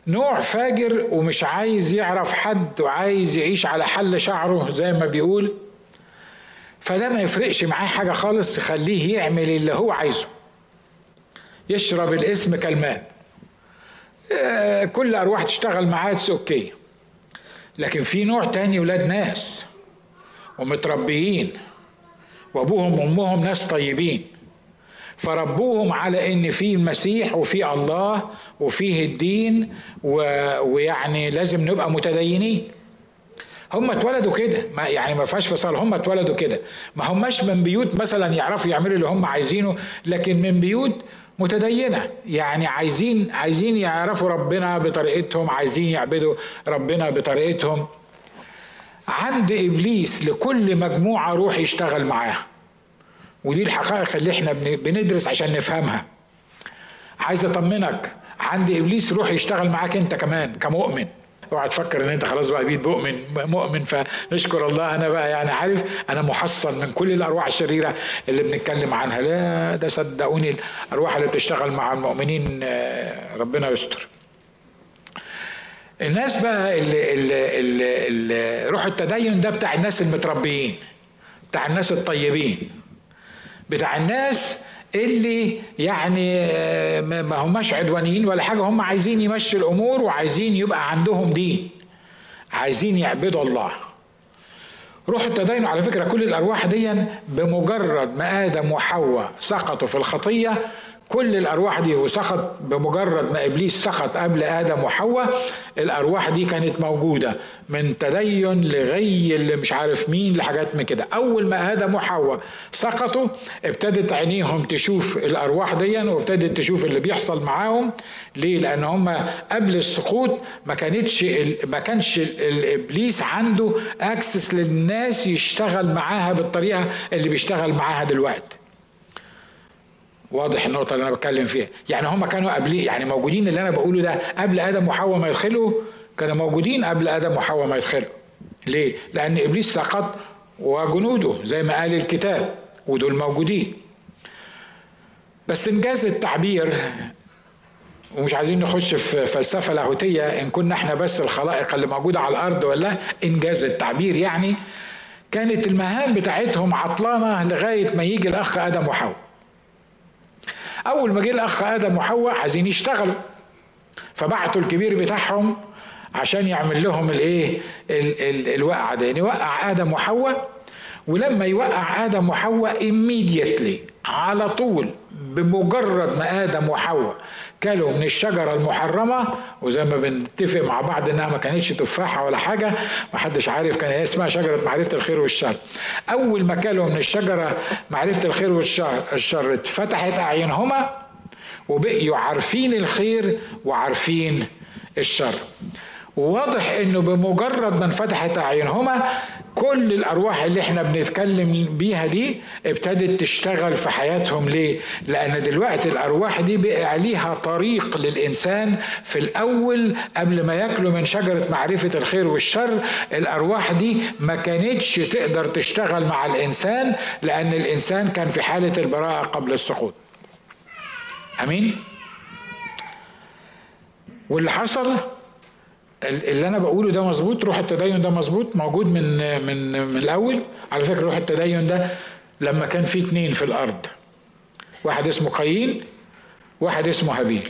نوع فاجر ومش عايز يعرف حد وعايز يعيش على حل شعره زي ما بيقول فده ما يفرقش معاه حاجة خالص يخليه يعمل اللي هو عايزه. يشرب الاسم كالماء. آه، كل أرواح تشتغل معاه أوكي لكن في نوع تاني ولاد ناس ومتربيين وأبوهم وأمهم ناس طيبين. فربوهم على إن في المسيح وفي الله وفيه الدين و... ويعني لازم نبقى متدينين. هم اتولدوا كده. ما يعني ما فيهاش فصال. هم اتولدوا كده. ما هماش من بيوت مثلا يعرفوا يعملوا اللي هم عايزينه لكن من بيوت متدينة. يعني عايزين عايزين يعرفوا ربنا بطريقتهم عايزين يعبدوا ربنا بطريقتهم. عند إبليس لكل مجموعة روح يشتغل معاها. ودي الحقائق اللي إحنا بندرس عشان نفهمها. عايز أطمنك عند إبليس روح يشتغل معاك أنت كمان كمؤمن. اوعى تفكر إن أنت خلاص بقى بيت مؤمن مؤمن فنشكر الله. أنا بقى يعني عارف أنا محصن من كل الأرواح الشريرة اللي بنتكلم عنها. لا ده صدقوني الأرواح اللي بتشتغل مع المؤمنين آه، ربنا يستر. الناس بقى اللي, اللي, اللي, اللي روح التدين ده بتاع الناس المتربيين بتاع الناس الطيبين بتاع الناس اللي يعني آه، ما هماش عدوانيين ولا حاجة هم عايزين يمشي الأمور وعايزين يبقى عندهم دين عايزين يعبدوا الله. روح التدين على فكرة كل الأرواح دي بمجرد ما آدم وحواء سقطوا في الخطية كل الأرواح دي وسقط بمجرد ما إبليس سقط قبل آدم وحواء الأرواح دي كانت موجودة من تدين لغي اللي مش عارف مين لحاجات من كده. أول ما آدم وحواء سقطوا ابتدت عينيهم تشوف الأرواح دي وابتدت تشوف اللي بيحصل معاهم. ليه؟ لأن هم قبل السقوط ما كانتش ما كانش الابليس عنده اكسس للناس يشتغل معاها بالطريقة اللي بيشتغل معاها دلوقتي. واضح النقطة اللي أنا بتكلم فيها. يعني هم كانوا قبلي يعني موجودين اللي أنا بقوله ده قبل آدم وحواء ما يدخلوا كانوا موجودين قبل آدم وحواء ما يدخلوا. ليه؟ لأن إبليس سقط وجنوده زي ما قال الكتاب ودول موجودين. بس إنجاز التعبير ومش عايزين نخش في فلسفة لاهوتية إن كنا إحنا بس الخلائق اللي موجودة على الأرض ولا؟ إنجاز التعبير يعني كانت المهام بتاعتهم عطلانة لغاية ما يجي الأخ آدم وحواء. أول ما جه الأخ آدم وحواء عايزين يشتغلوا. فبعتوا الكبير بتاعهم عشان يعمل لهم الإيه؟ الوقعة ده يعني وقع آدم وحواء ولما يوقع آدم وحواء immediately على طول بمجرد ما آدم وحواء كلوا من الشجرة المحرمة وزي ما بنتفق مع بعض إنها ما كانتش تفاحة ولا حاجة ما حدش عارف كان هي اسمها شجرة معرفة الخير والشر. أول ما كلوا من الشجرة معرفة الخير والشر الشر اتفتحت اعينهما وبقيوا عارفين الخير وعارفين الشر. وواضح إنه بمجرد ما انفتحت اعينهما كل الأرواح اللي إحنا بنتكلم بيها دي ابتدت تشتغل في حياتهم. ليه؟ لأن دلوقتي الأرواح دي بقى ليها طريق للإنسان في الأول قبل ما ياكلوا من شجرة معرفة الخير والشر. الأرواح دي ما كانتش تقدر تشتغل مع الإنسان لأن الإنسان كان في حالة البراءة قبل السقوط. أمين؟ واللي حصل؟ اللي أنا بقوله ده مظبوط روح التدين ده مظبوط موجود من من من الأول. على فكرة روح التدين ده لما كان في اتنين في الأرض واحد اسمه قايين واحد اسمه هابيل.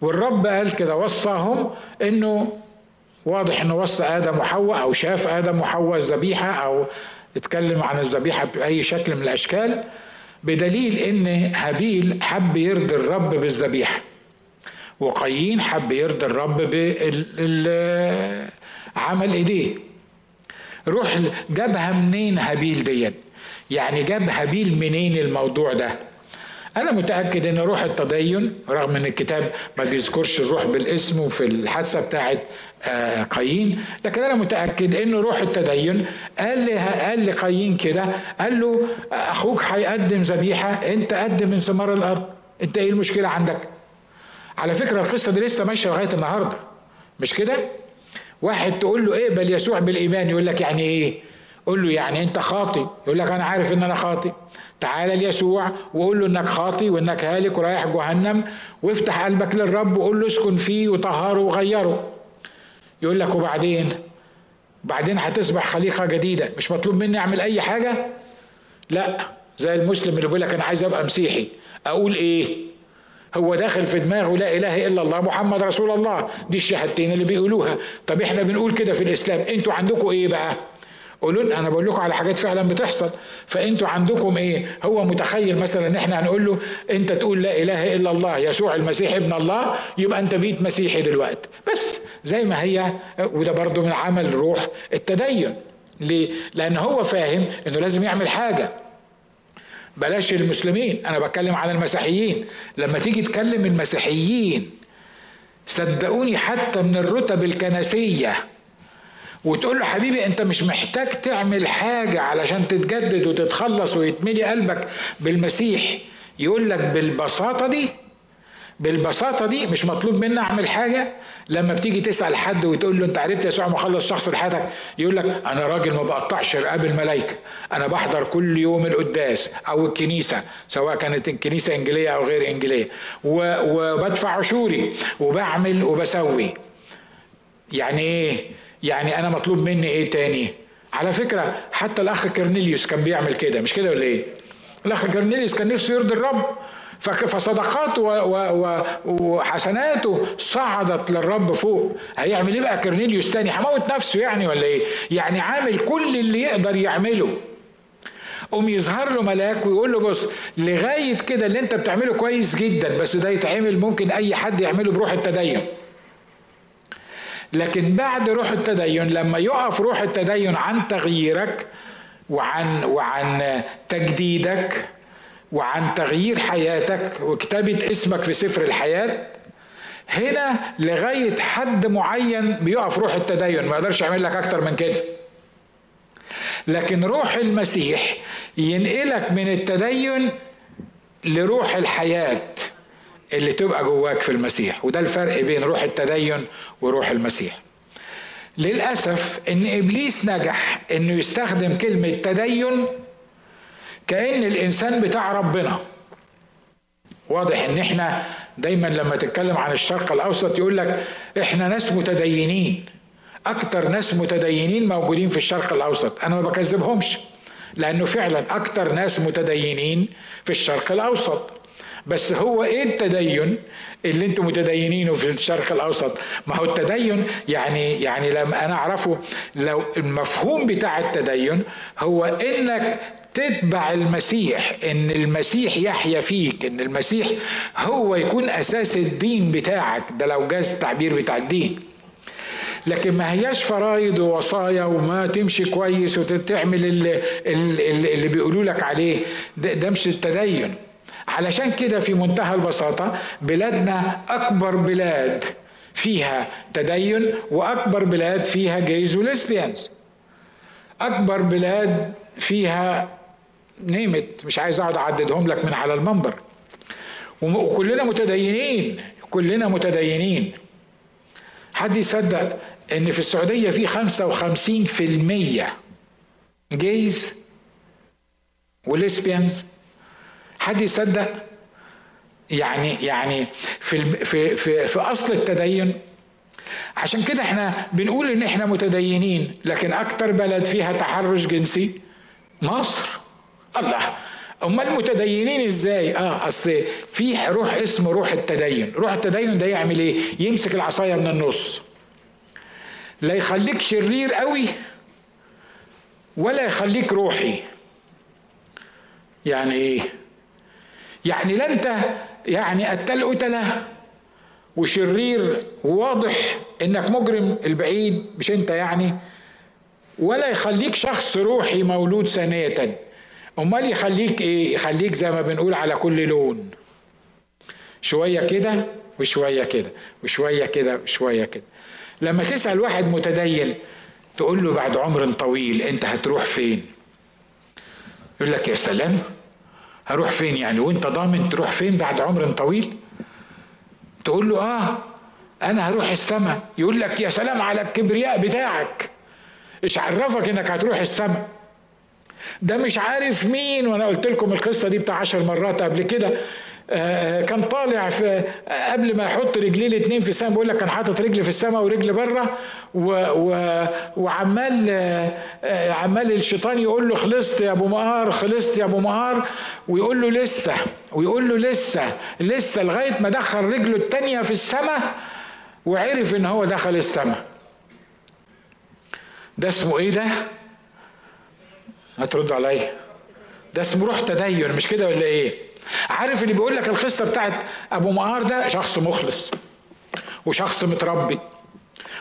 والرب قال كده وصاهم إنه واضح إنه وصى آدم وحواء أو شاف آدم وحواء الذبيحة أو اتكلم عن الذبيحة بأي شكل من الأشكال بدليل إن هابيل حب يرضي الرب بالذبيحة. وقايين حب يرضي الرب بعمل إيديه. روح جابها منين هابيل ديت؟ يعني جاب هابيل منين الموضوع ده؟ أنا متأكد إن روح التدين رغم إن الكتاب ما بيذكرش الروح بالاسم وفي الحادثة بتاعت آه، قايين لكن أنا متأكد إن روح التدين قال لي قال لقايين كده قال له أخوك هيقدم ذبيحة أنت قدم من ثمار الأرض أنت إيه المشكلة عندك؟ على فكرة القصة دي لسه ماشية لغاية النهارده. مش كده؟ واحد تقول له اقبل يسوع بالإيمان يقول لك يعني إيه؟ قول له يعني أنت خاطي يقول لك أنا عارف إن أنا خاطي تعالى ليسوع وقول له إنك خاطي وإنك هالك ورايح جهنم وافتح قلبك للرب وقول له اسكن فيه وطهره وغيره. يقول لك وبعدين؟ بعدين هتصبح خليقة جديدة. مش مطلوب مني أعمل أي حاجة؟ لا. زي المسلم اللي بيقول لك أنا عايز أبقى مسيحي. أقول إيه؟ هو داخل في دماغه لا إله إلا الله محمد رسول الله. دي الشهادتين اللي بيقولوها. طب إحنا بنقول كده في الإسلام أنتوا عندكم إيه بقى؟ قولوا أنا بقول لكم على حاجات فعلا بتحصل. فانتوا عندكم إيه؟ هو متخيل مثلا إن إحنا هنقول له أنت تقول لا إله إلا الله يسوع المسيح ابن الله يبقى أنت بقيت مسيحي دلوقتي. بس زي ما هي وده برضو من عمل روح التدين. ليه؟ لأن هو فاهم إنه لازم يعمل حاجة. بلاش المسلمين أنا بتكلم عن المسيحيين. لما تيجي تكلم المسيحيين صدقوني حتى من الرتب الكنسية وتقول له حبيبي أنت مش محتاج تعمل حاجة علشان تتجدد وتتخلص ويتملي قلبك بالمسيح يقول لك بالبساطة دي بالبساطة دي مش مطلوب مني أعمل حاجة. لما بتيجي تسأل حد وتقول له أنت عرفت يسوع مخلص شخص لحياتك يقول لك أنا راجل ما بقطعش رقاب الملائكة. أنا بحضر كل يوم القداس أو الكنيسة سواء كانت الكنيسة إنجيلية أو غير إنجيلية. وبدفع عشوري وبعمل وبسوي. يعني إيه؟ يعني أنا مطلوب مني إيه تاني؟ على فكرة حتى الأخ كرنيليوس كان بيعمل كده مش كده ولا إيه؟ الأخ كرنيليوس كان نفسه يرضي الرب. فصدقاته وحسناته صعدت للرب فوق. هيعمل إيه بقى؟ كرنيليوس تاني. هموت نفسه يعني ولا إيه؟ يعني عامل كل اللي يقدر يعمله. قوم يظهر له ملاك ويقول له بص لغاية كده اللي أنت بتعمله كويس جدا بس ده يتعمل ممكن أي حد يعمله بروح التدين. لكن بعد روح التدين لما يقف روح التدين عن تغييرك وعن وعن تجديدك وعن تغيير حياتك وكتابة اسمك في سفر الحياة هنا لغاية حد معين بيقف روح التدين. ما يقدرش يعمل لك أكتر من كده. لكن روح المسيح ينقلك من التدين لروح الحياة اللي تبقى جواك في المسيح. وده الفرق بين روح التدين وروح المسيح. للأسف إن إبليس نجح إنه يستخدم كلمة تدين كأن الإنسان بتاع ربنا. واضح إن إحنا دايما لما تتكلم عن الشرق الأوسط يقول لك إحنا ناس متدينين. أكتر ناس متدينين موجودين في الشرق الأوسط. أنا ما بكذبهمش لأنه فعلا أكتر ناس متدينين في الشرق الأوسط. بس هو إيه التدين اللي أنتم متدينينه في الشرق الأوسط؟ ما هو التدين يعني يعني لما أنا أعرفه لو المفهوم بتاع التدين هو إنك تتبع المسيح إن المسيح يحيا فيك إن المسيح هو يكون أساس الدين بتاعك. ده لو جاز التعبير بتاع الدين. لكن ما هياش فرايض ووصايا وما تمشي كويس وتعمل اللي, اللي, اللي بيقولوا لك عليه. ده, ده مش التدين. علشان كده في منتهى البساطة بلادنا أكبر بلاد فيها تدين وأكبر بلاد فيها جيز وليسبيانز أكبر بلاد فيها نيمت مش عايز أقعد أعددهم لك من على المنبر. وكلنا متدينين كلنا متدينين. حد يصدق إن في السعودية في خمسة وخمسين في المية جيز وليسبيانز؟ حد يصدق؟ يعني يعني في في في, في أصل التدين؟ عشان كده إحنا بنقول إن إحنا متدينين لكن أكتر بلد فيها تحرش جنسي مصر. الله. أمال متدينين إزاي؟ آه أصل في روح اسمه روح التدين. روح التدين ده يعمل إيه؟ يمسك العصاية من النص. لا يخليك شرير قوي ولا يخليك روحي. يعني إيه؟ يعني لا أنت يعني قتل قتله وشرير وواضح إنك مجرم البعيد مش أنت يعني ولا يخليك شخص روحي مولود ثانية. أمال يخليك إيه؟ يخليك زي ما بنقول على كل لون. شوية كده وشوية كده وشوية كده وشوية كده. لما تسأل واحد متدين تقول له بعد عمر طويل أنت هتروح فين؟ يقول لك يا سلام هروح فين يعني؟ وأنت ضامن تروح فين بعد عمر طويل؟ تقول له آه أنا هروح السماء يقول لك يا سلام على الكبرياء بتاعك. إيش عرفك إنك هتروح السماء ده مش عارف مين وأنا قلت لكم القصة دي بتاع عشر مرات قبل كده. آه، كان طالع في قبل ما يحط رجليه الاثنين في السماء بيقول لك كان حاطط رجل في السماء ورجل بره وعمال آه، عمال الشيطان يقول له خلصت يا أبو مقار خلصت يا أبو مقار ويقول له لسه ويقول له لسه لسه لغاية ما دخل رجله الثانية في السماء وعرف إن هو دخل السماء ده اسمه إيه ده؟ هتردوا عليا. ده اسمه روح تدين مش كده ولا إيه؟ عارف اللي بيقول لك القصة بتاعت أبو مقار ده؟ شخص مخلص وشخص متربي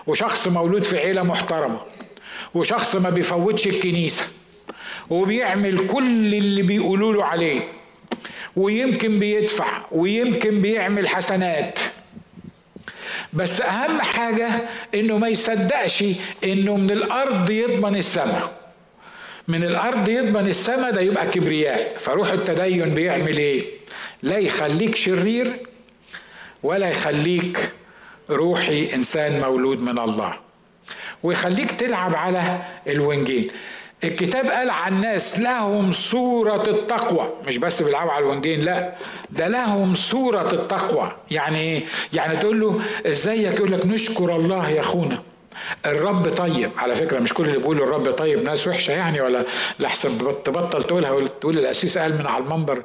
وشخص مولود في عيلة محترمة وشخص ما بيفوتش الكنيسة وبيعمل كل اللي بيقولوا له عليه ويمكن بيدفع ويمكن بيعمل حسنات. بس أهم حاجة إنه ما يصدقش إنه من الأرض يضمن السماء. من الأرض يضمن السماء ده يبقى كبرياء. فروح التدين بيعمل إيه؟ لا يخليك شرير ولا يخليك روحي إنسان مولود من الله. ويخليك تلعب على الونجين الكتاب قال عن ناس لهم صورة التقوى. مش بس بيلعبوا على الونجين لا. ده لهم صورة التقوى. يعني إيه؟ يعني تقول له إزيك؟ يقول لك نشكر الله يا أخونا. الرب طيب. على فكرة مش كل اللي بيقولوا الرب طيب ناس وحشة يعني ولا لحسن تبطل تقولها تقول الاسيس قال من على المنبر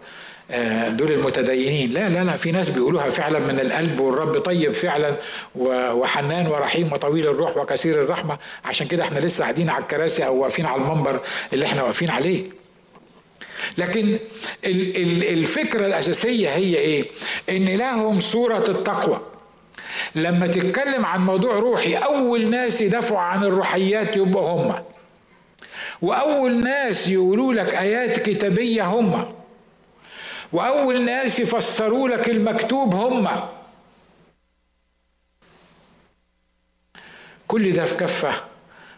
آه، دول المتدينين. لا لا لا في ناس بيقولوها فعلا من القلب والرب طيب فعلا وحنان ورحيم وطويل الروح وكثير الرحمة. عشان كده إحنا لسه قاعدين على الكراسي أو واقفين على المنبر اللي إحنا واقفين عليه. لكن الفكرة الأساسية هي إيه؟ إن لهم صورة التقوى. لما تتكلم عن موضوع روحي أول ناس يدافعوا عن الروحيات يبقوا هم. وأول ناس يقولوا لك آيات كتابية هم. وأول ناس يفسروا لك المكتوب هم. كل ده في كفة.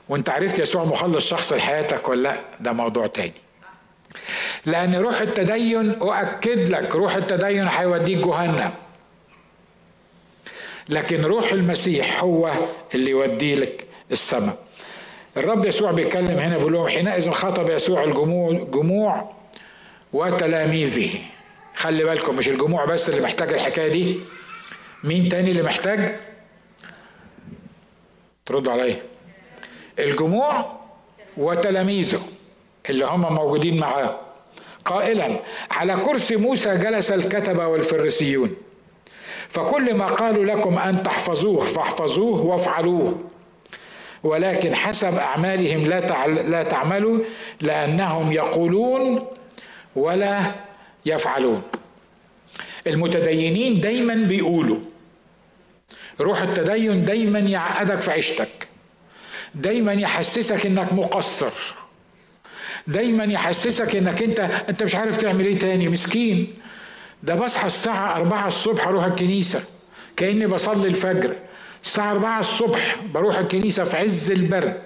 وانت عرفت يسوع مخلص شخص لحياتك ولا لأ؟ ده موضوع تاني. لأن روح التدين أؤكد لك روح التدين هيوديك جهنم. لكن روح المسيح هو اللي يودي لك السماء. الرب يسوع بيتكلم هنا بيقول لهم حينئذ خاطب يسوع الجموع جموع وتلاميذه. خلي بالكم مش الجموع بس اللي محتاج الحكاية دي. مين تاني اللي محتاج؟ تردوا عليا. الجموع وتلاميذه اللي هم موجودين معاه. قائلا على كرسي موسى جلس الكتبة والفريسيون. فكل ما قالوا لكم أن تحفظوه فاحفظوه وافعلوه. ولكن حسب أعمالهم لا لا تعملوا لأنهم يقولون ولا يفعلون. المتدينين دايما بيقولوا. روح التدين دايما يعقدك في عيشتك. دايما يحسسك إنك مقصر. دايما يحسسك إنك أنت أنت مش عارف تعمل إيه تاني مسكين. ده بصحى الساعة أربعة الصبح أروح الكنيسة كأني بصلي الفجر. الساعة أربعة الصبح بروح الكنيسة في عز البرد.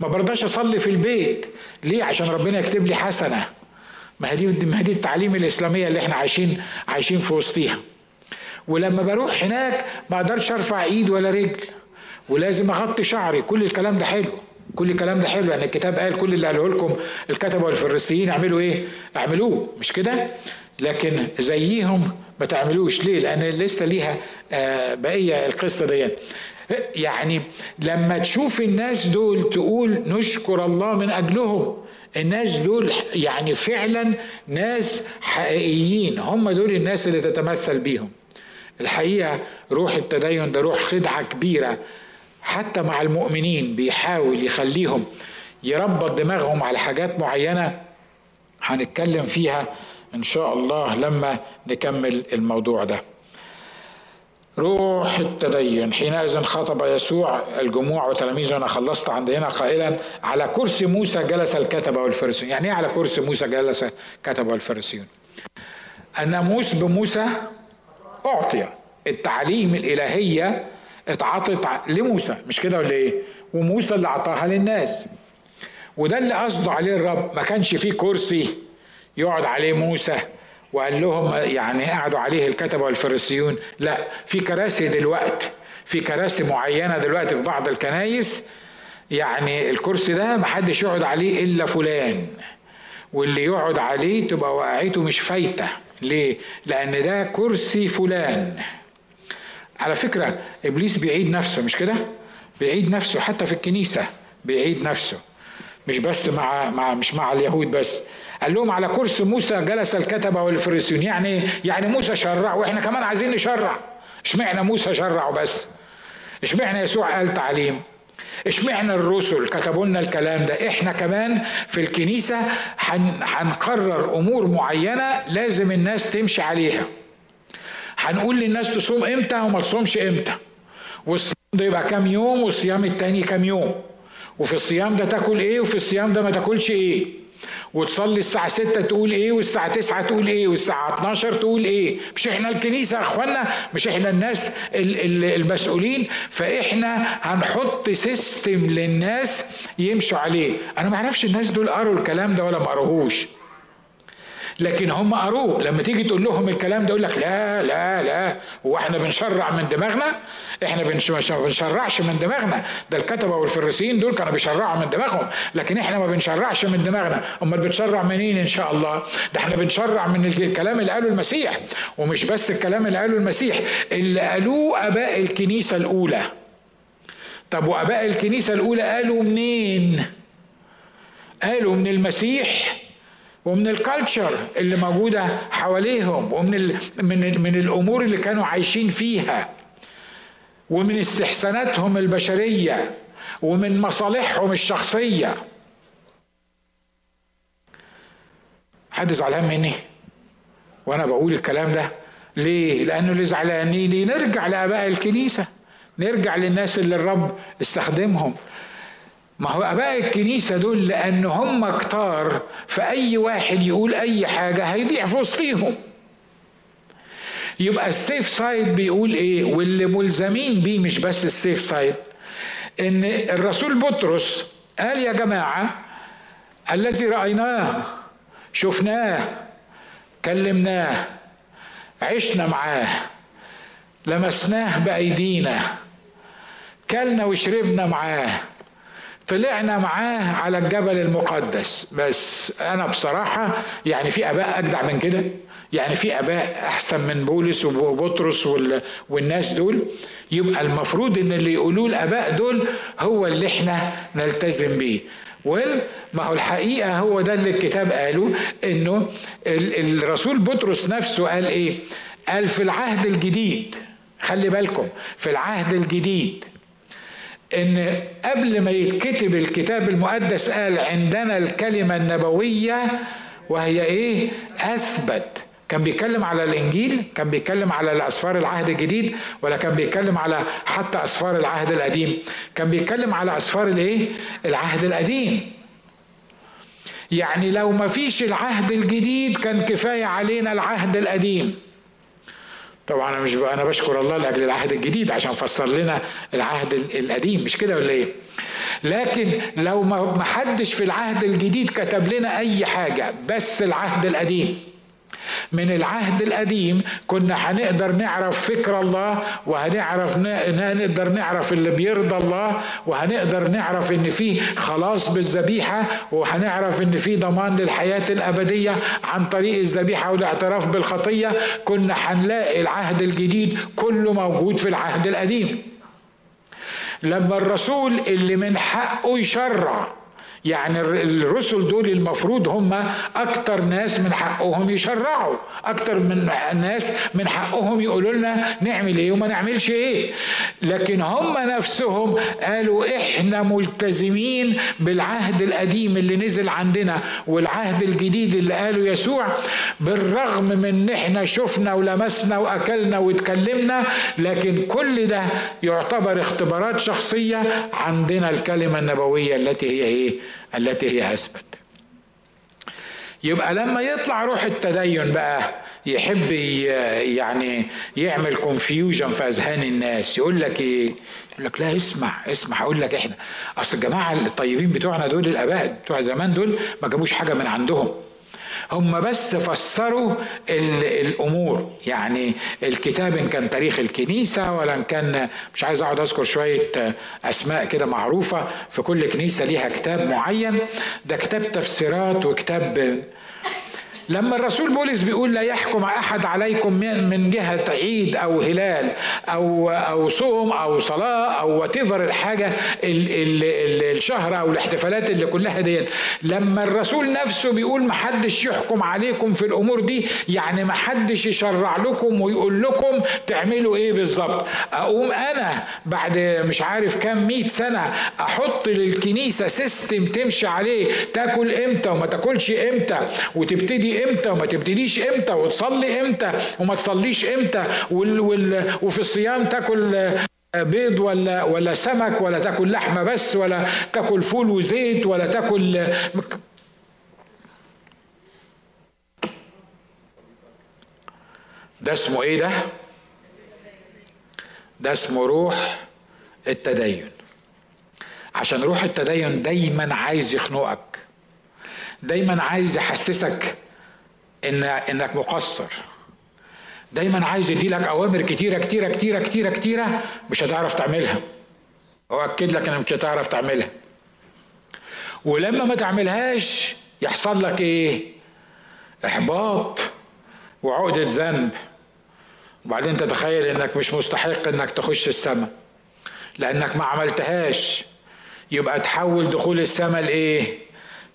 ما برضاش أصلي في البيت. ليه؟ عشان ربنا يكتب لي حسنة. ما هي دي ما هي دي التعليم الإسلامية اللي إحنا عايشين عايشين في وسطيها. ولما بروح هناك ما أقدرش أرفع إيد ولا رجل. ولازم أغطي شعري. كل الكلام ده حلو. كل الكلام ده حلو. لأن الكتاب قال كل اللي قاله لكم الكتبة والفريسيين اعملوا إيه؟ اعملوه. مش كده؟ لكن زيهم ما تعملوش. ليه؟ لأن لسه ليها آه، بقية القصة دي يعني لما تشوف الناس دول تقول نشكر الله من أجلهم الناس دول يعني فعلا ناس حقيقيين. هم دول الناس اللي تتمثل بيهم. الحقيقة روح التدين ده روح خدعة كبيرة. حتى مع المؤمنين بيحاول يخليهم يربط دماغهم على حاجات معينة هنتكلم فيها. إن شاء الله لما نكمل الموضوع ده. روح التدين. حينئذ خطب يسوع الجموع وتلاميذه. أنا خلصت عند هنا قائلا على كرسي موسى جلس الكتبه والفريسيون يعني إيه على كرسي موسى جلس الكتبه والفريسيون الناموس بموسى أعطي. التعليم الإلهية اتعطت لموسى. مش كده ولا إيه؟ وموسى اللي أعطاها للناس. وده اللي قصده عليه الرب. ما كانش فيه كرسي يقعد عليه موسى وقال لهم يعني قعدوا عليه الكتبة والفريسيون. لا في كراسي دلوقتي في كراسي معينة دلوقتي في بعض الكنايس. يعني الكرسي ده محدش يقعد عليه إلا فلان واللي يقعد عليه تبقى وقعته مش فايتة. ليه؟ لأن ده كرسي فلان. على فكرة إبليس بيعيد نفسه مش كده؟ بيعيد نفسه حتى في الكنيسة بيعيد نفسه. مش بس مع مع مش مع اليهود بس. قال لهم على كرسي موسى جلس الكتبة والفريسيون. يعني يعني موسى شرع وإحنا كمان عايزين نشرع. اشمعنى موسى شرع وبس اشمعنى يسوع قال تعليم؟ اشمعنى الرسل كتبوا لنا الكلام ده؟ إحنا كمان في الكنيسة هنقرر أمور معينة لازم الناس تمشي عليها. هنقول للناس تصوم إمتى وما تصومش إمتى. والصيام ده يبقى كام يوم والصيام التاني كام يوم. وفي الصيام ده تاكل إيه وفي الصيام ده ما تاكلش إيه. وتصلي الساعة 6 تقول إيه والساعة 9 تقول إيه والساعة 12 تقول إيه. مش إحنا الكنيسة يا اخوانا مش إحنا الناس المسؤولين. فاحنا هنحط سيستم للناس يمشوا عليه. أنا ما أعرفش الناس دول قروا الكلام ده ولا ما قروهوش. لكن هم قروه. لما تيجي تقول لهم الكلام ده يقول لك لا لا لا. هو إحنا بنشرع من دماغنا. إحنا ما بنشرعش من دماغنا. ده الكتبة والفريسيين دول كانوا بيشرعوا من دماغهم. لكن إحنا ما بنشرعش من دماغنا. امال بتشرع منين إن شاء الله؟ ده إحنا بنشرع من الكلام اللي قاله المسيح. ومش بس الكلام اللي قاله المسيح اللي قالوه آباء الكنيسة الأولى. طب وآباء الكنيسة الأولى قالوا منين؟ قالوا من المسيح. ومن الكالتشر اللي موجودة حواليهم ومن ال من من الأمور اللي كانوا عايشين فيها. ومن استحساناتهم البشرية ومن مصالحهم الشخصية. حد زعلان مني وأنا بقول الكلام ده؟ ليه؟ لأنه اللي زعلانين نرجع لآباء الكنيسة. نرجع للناس اللي الرب استخدمهم. ما هو أباء الكنيسة دول لأن هم كتار فأي واحد يقول أي حاجة هيضيع في وسطيهم. يبقى ال safe side بيقول إيه؟ واللي ملزمين بيه مش بس ال safe side إن الرسول بطرس قال يا جماعة الذي رأيناه شفناه كلمناه عشنا معاه لمسناه بأيدينا كلنا وشربنا معاه. طلعنا معاه على الجبل المقدس. بس أنا بصراحة يعني في أباء أجدع من كده. يعني في أباء أحسن من بولس وبطرس والناس دول. يبقى المفروض إن اللي يقولوه الأباء دول هو اللي إحنا نلتزم بيه. ما هو الحقيقة هو ده اللي الكتاب قاله إنه الرسول بطرس نفسه قال إيه؟ قال في العهد الجديد. خلي بالكم في العهد الجديد. إن قبل ما يتكتب الكتاب المقدس قال عندنا الكلمة النبوية وهي إيه؟ أثبت. كان بيتكلم على الإنجيل كان بيتكلم على الأسفار العهد الجديد ولا كان بيتكلم على حتى أسفار العهد القديم. كان بيتكلم على أسفار الإيه؟ العهد القديم. يعني لو ما فيش العهد الجديد كان كفاية علينا العهد القديم. طبعا أنا مش أنا بشكر الله لأجل العهد الجديد عشان فسر لنا العهد القديم مش كده ولا إيه؟ لكن لو ما حدش في العهد الجديد كتب لنا أي حاجة بس العهد القديم. من العهد القديم كنا هنقدر نعرف فكر الله وهنعرف نقدر نعرف اللي بيرضى الله وهنقدر نعرف إن في خلاص بالذبيحة وهنعرف إن في ضمان للحياة الأبدية عن طريق الذبيحة والاعتراف بالخطية. كنا هنلاقي العهد الجديد كله موجود في العهد القديم. لما الرسول اللي من حقه يشرع يعني الرسل دول المفروض هم أكتر ناس من حقهم يشرعوا أكتر من ناس من حقهم يقولوا لنا نعمل إيه وما نعملش إيه. لكن هم نفسهم قالوا إحنا ملتزمين بالعهد القديم اللي نزل عندنا والعهد الجديد اللي قاله يسوع بالرغم من إن إحنا شفنا ولمسنا وأكلنا واتكلمنا لكن كل ده يعتبر اختبارات شخصية عندنا الكلمة النبوية التي هي إيه؟ التي هي أثبت. يبقى لما يطلع روح التدين بقى يحب يعني يعمل كونفيوجن في أذهان الناس يقول لك إيه؟ يقول لك لا اسمع اسمع أقول لك إحنا. أصل الجماعة الطيبين بتوعنا دول الأباء بتوع زمان دول ما جابوش حاجة من عندهم. هم بس فسروا الأمور. يعني الكتاب إن كان تاريخ الكنيسة ولا إن كان مش عايز أقعد أذكر شوية أسماء كده معروفة في كل كنيسة ليها كتاب معين. ده كتاب تفسيرات وكتاب لما الرسول بولس بيقول لا يحكم أحد عليكم من جهة عيد أو هلال أو أو صوم أو صلاة أو واتيفر الحاجة ال ال ال الشهر أو الاحتفالات اللي كلها دي. لما الرسول نفسه بيقول ما حدش يحكم عليكم في الأمور دي يعني ما حدش يشرع لكم ويقول لكم تعملوا إيه بالظبط. أقوم أنا بعد مش عارف كام مئة سنة أحط للكنيسة system تمشي عليه تاكل إمتى وما تاكلش إمتى وتبتدي إمتى وما تبتديش إمتى وتصلي إمتى وما تصليش إمتى وال وال وفي الصيام تاكل بيض ولا ولا سمك ولا تاكل لحمه بس ولا تاكل فول وزيت ولا تاكل ده اسمه إيه ده? ده اسمه روح التدين. عشان روح التدين دايما عايز يخنقك دايما عايز يحسسك ان إنك مقصر. دايما عايز يديلك أوامر كتيرة كتيرة كتيرة كتيرة كتيرة مش هتعرف تعملها. واكد لك إنك مش هتعرف تعملها. ولما ما تعملهاش يحصل لك إيه؟ إحباط وعقدة ذنب. وبعدين تتخيل إنك مش مستحق إنك تخش السماء. لأنك ما عملتهاش. يبقى تحول دخول السماء لإيه؟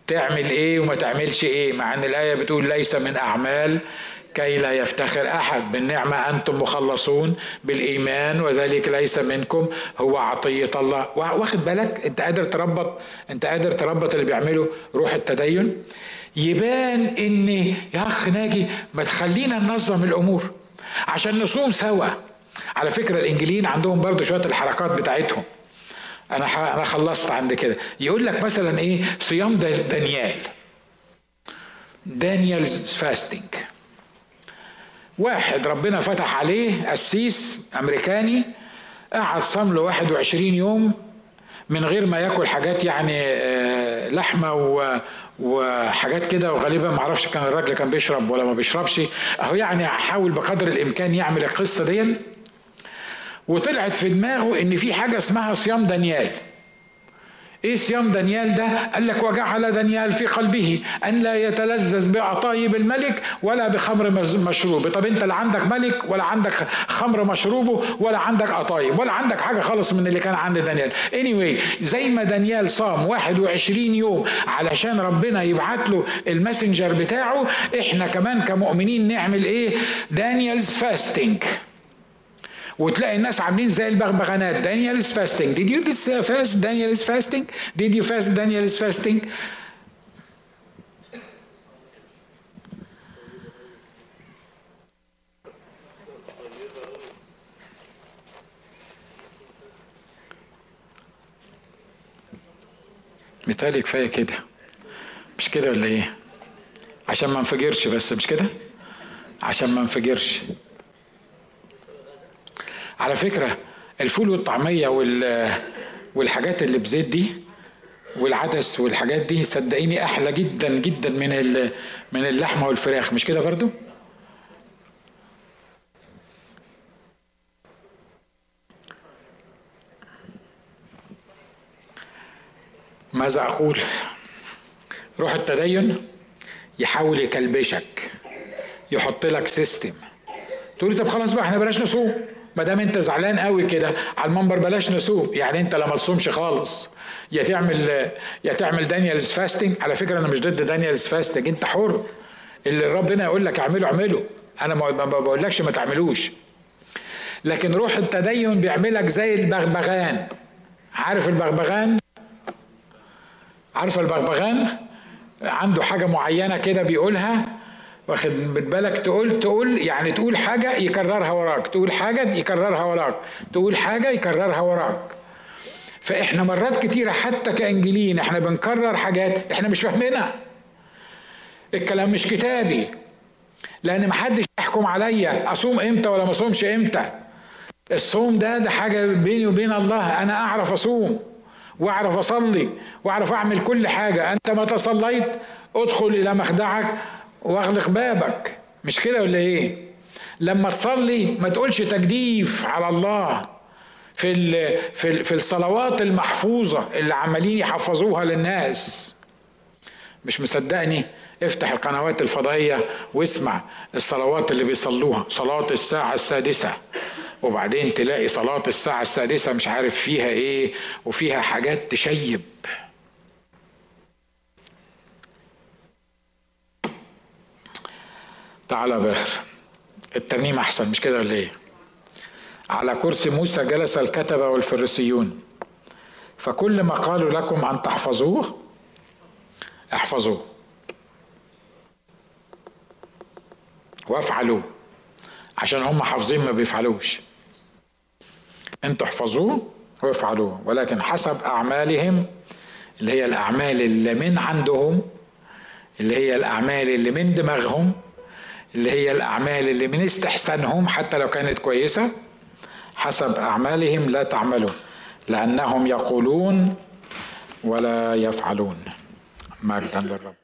تعمل إيه وما تعملش إيه؟ مع إن الآية بتقول ليس من أعمال كي لا يفتخر أحد. بالنعمة أنتم مخلصون بالإيمان وذلك ليس منكم. هو عطية الله. واخد بالك؟ أنت قادر تربط أنت قادر تربط اللي بيعمله روح التدين؟ يبان إن يا أخ ناجي ما تخلينا ننظم الأمور عشان نصوم سوا. على فكرة الانجليين عندهم برضو شوية الحركات بتاعتهم. أنا أنا خلصت عند كده. يقول لك مثلا إيه؟ صيام دانيال. دانيال فاستنج واحد ربنا فتح عليه قسيس أمريكاني قعد صام له 21 يوم من غير ما ياكل حاجات يعني آه، لحمة وحاجات كده وغالبا ما أعرفش كان الراجل كان بيشرب ولا ما بيشربش. أهو يعني حاول بقدر الإمكان يعمل القصة دي وطلعت في دماغه إن في حاجة اسمها صيام دانيال. إيه صيام دانيال ده؟ قال لك وجعل دانيال في قلبه أن لا يتلذذ بعطايب الملك ولا بخمر مشروبه. طب أنت لا عندك ملك ولا عندك خمر مشروبه ولا عندك قطايب ولا عندك حاجة خالص من اللي كان عند دانيال. Anyway زي ما دانيال صام 21 يوم علشان ربنا يبعت له ال messenger بتاعه إحنا كمان كمؤمنين نعمل إيه؟ Daniel's fasting. وتلاقي الناس عاملين زي البغبغانات. Daniel's fasting did you fast? Daniel's fasting did you fast? Daniel's fasting مثالي كفاية كده. مش كده ولا إيه؟ عشان ما انفجرش بس مش كده؟ عشان ما انفجرش على فكرة الفول والطعمية وال والحاجات اللي بزيت دي والعدس والحاجات دي صدقيني أحلى جدا جدا من من اللحمة والفراخ مش كده برضو؟ ماذا أقول؟ روح التدين يحاول يكلبشك يحط لك system تقول لي طب خلاص بقى إحنا بلاش نصوم ما دام انت زعلان قوي كده على المنبر بلاش نصوم يعني انت لما تصومش خالص. يا تعمل يا تعمل Daniel's fasting على فكرة أنا مش ضد Daniel's fasting أنت حر. اللي ربنا يقول لك اعمله اعمله. أنا ما بقولكش ما تعملوش. لكن روح التدين بيعملك زي البغبغان. عارف البغبغان؟ عارف البغبغان؟ عنده حاجة معينة كده بيقولها. واخد بالك تقول تقول يعني تقول حاجة يكررها وراك تقول حاجة يكررها وراك تقول حاجة يكررها وراك. فإحنا مرات كتيرة حتى كانجيلين إحنا بنكرر حاجات إحنا مش فاهمينها. الكلام مش كتابي. لأن محدش يحكم عليا أصوم إمتى ولا ما أصومش إمتى. الصوم ده ده حاجة بيني وبين الله أنا أعرف أصوم وأعرف أصلي وأعرف أعمل كل حاجة. أنت متى صليت ادخل إلى مخدعك واغلق بابك. مش كده ولا إيه؟ لما تصلي ما تقولش تجديف على الله في ال في ال في الصلوات المحفوظة اللي عمالين يحفظوها للناس. مش مصدقني؟ افتح القنوات الفضائية واسمع الصلوات اللي بيصلوها. صلاة الساعة السادسة. وبعدين تلاقي صلاة الساعة السادسة مش عارف فيها إيه وفيها حاجات تشيب. تعالى باهر الترنيم أحسن مش كده ولا إيه؟ على كرسي موسى جلس الكتبه والفريسيون. فكل ما قالوا لكم أن تحفظوه احفظوه. وافعلوه عشان هم حافظين ما بيفعلوش. أنتوا احفظوه وافعلوه. ولكن حسب أعمالهم اللي هي الأعمال اللي من عندهم اللي هي الأعمال اللي من دماغهم اللي هي الأعمال اللي من استحسانهم حتى لو كانت كويسة حسب أعمالهم لا تعملوا لأنهم يقولون ولا يفعلون. مجدا للرب.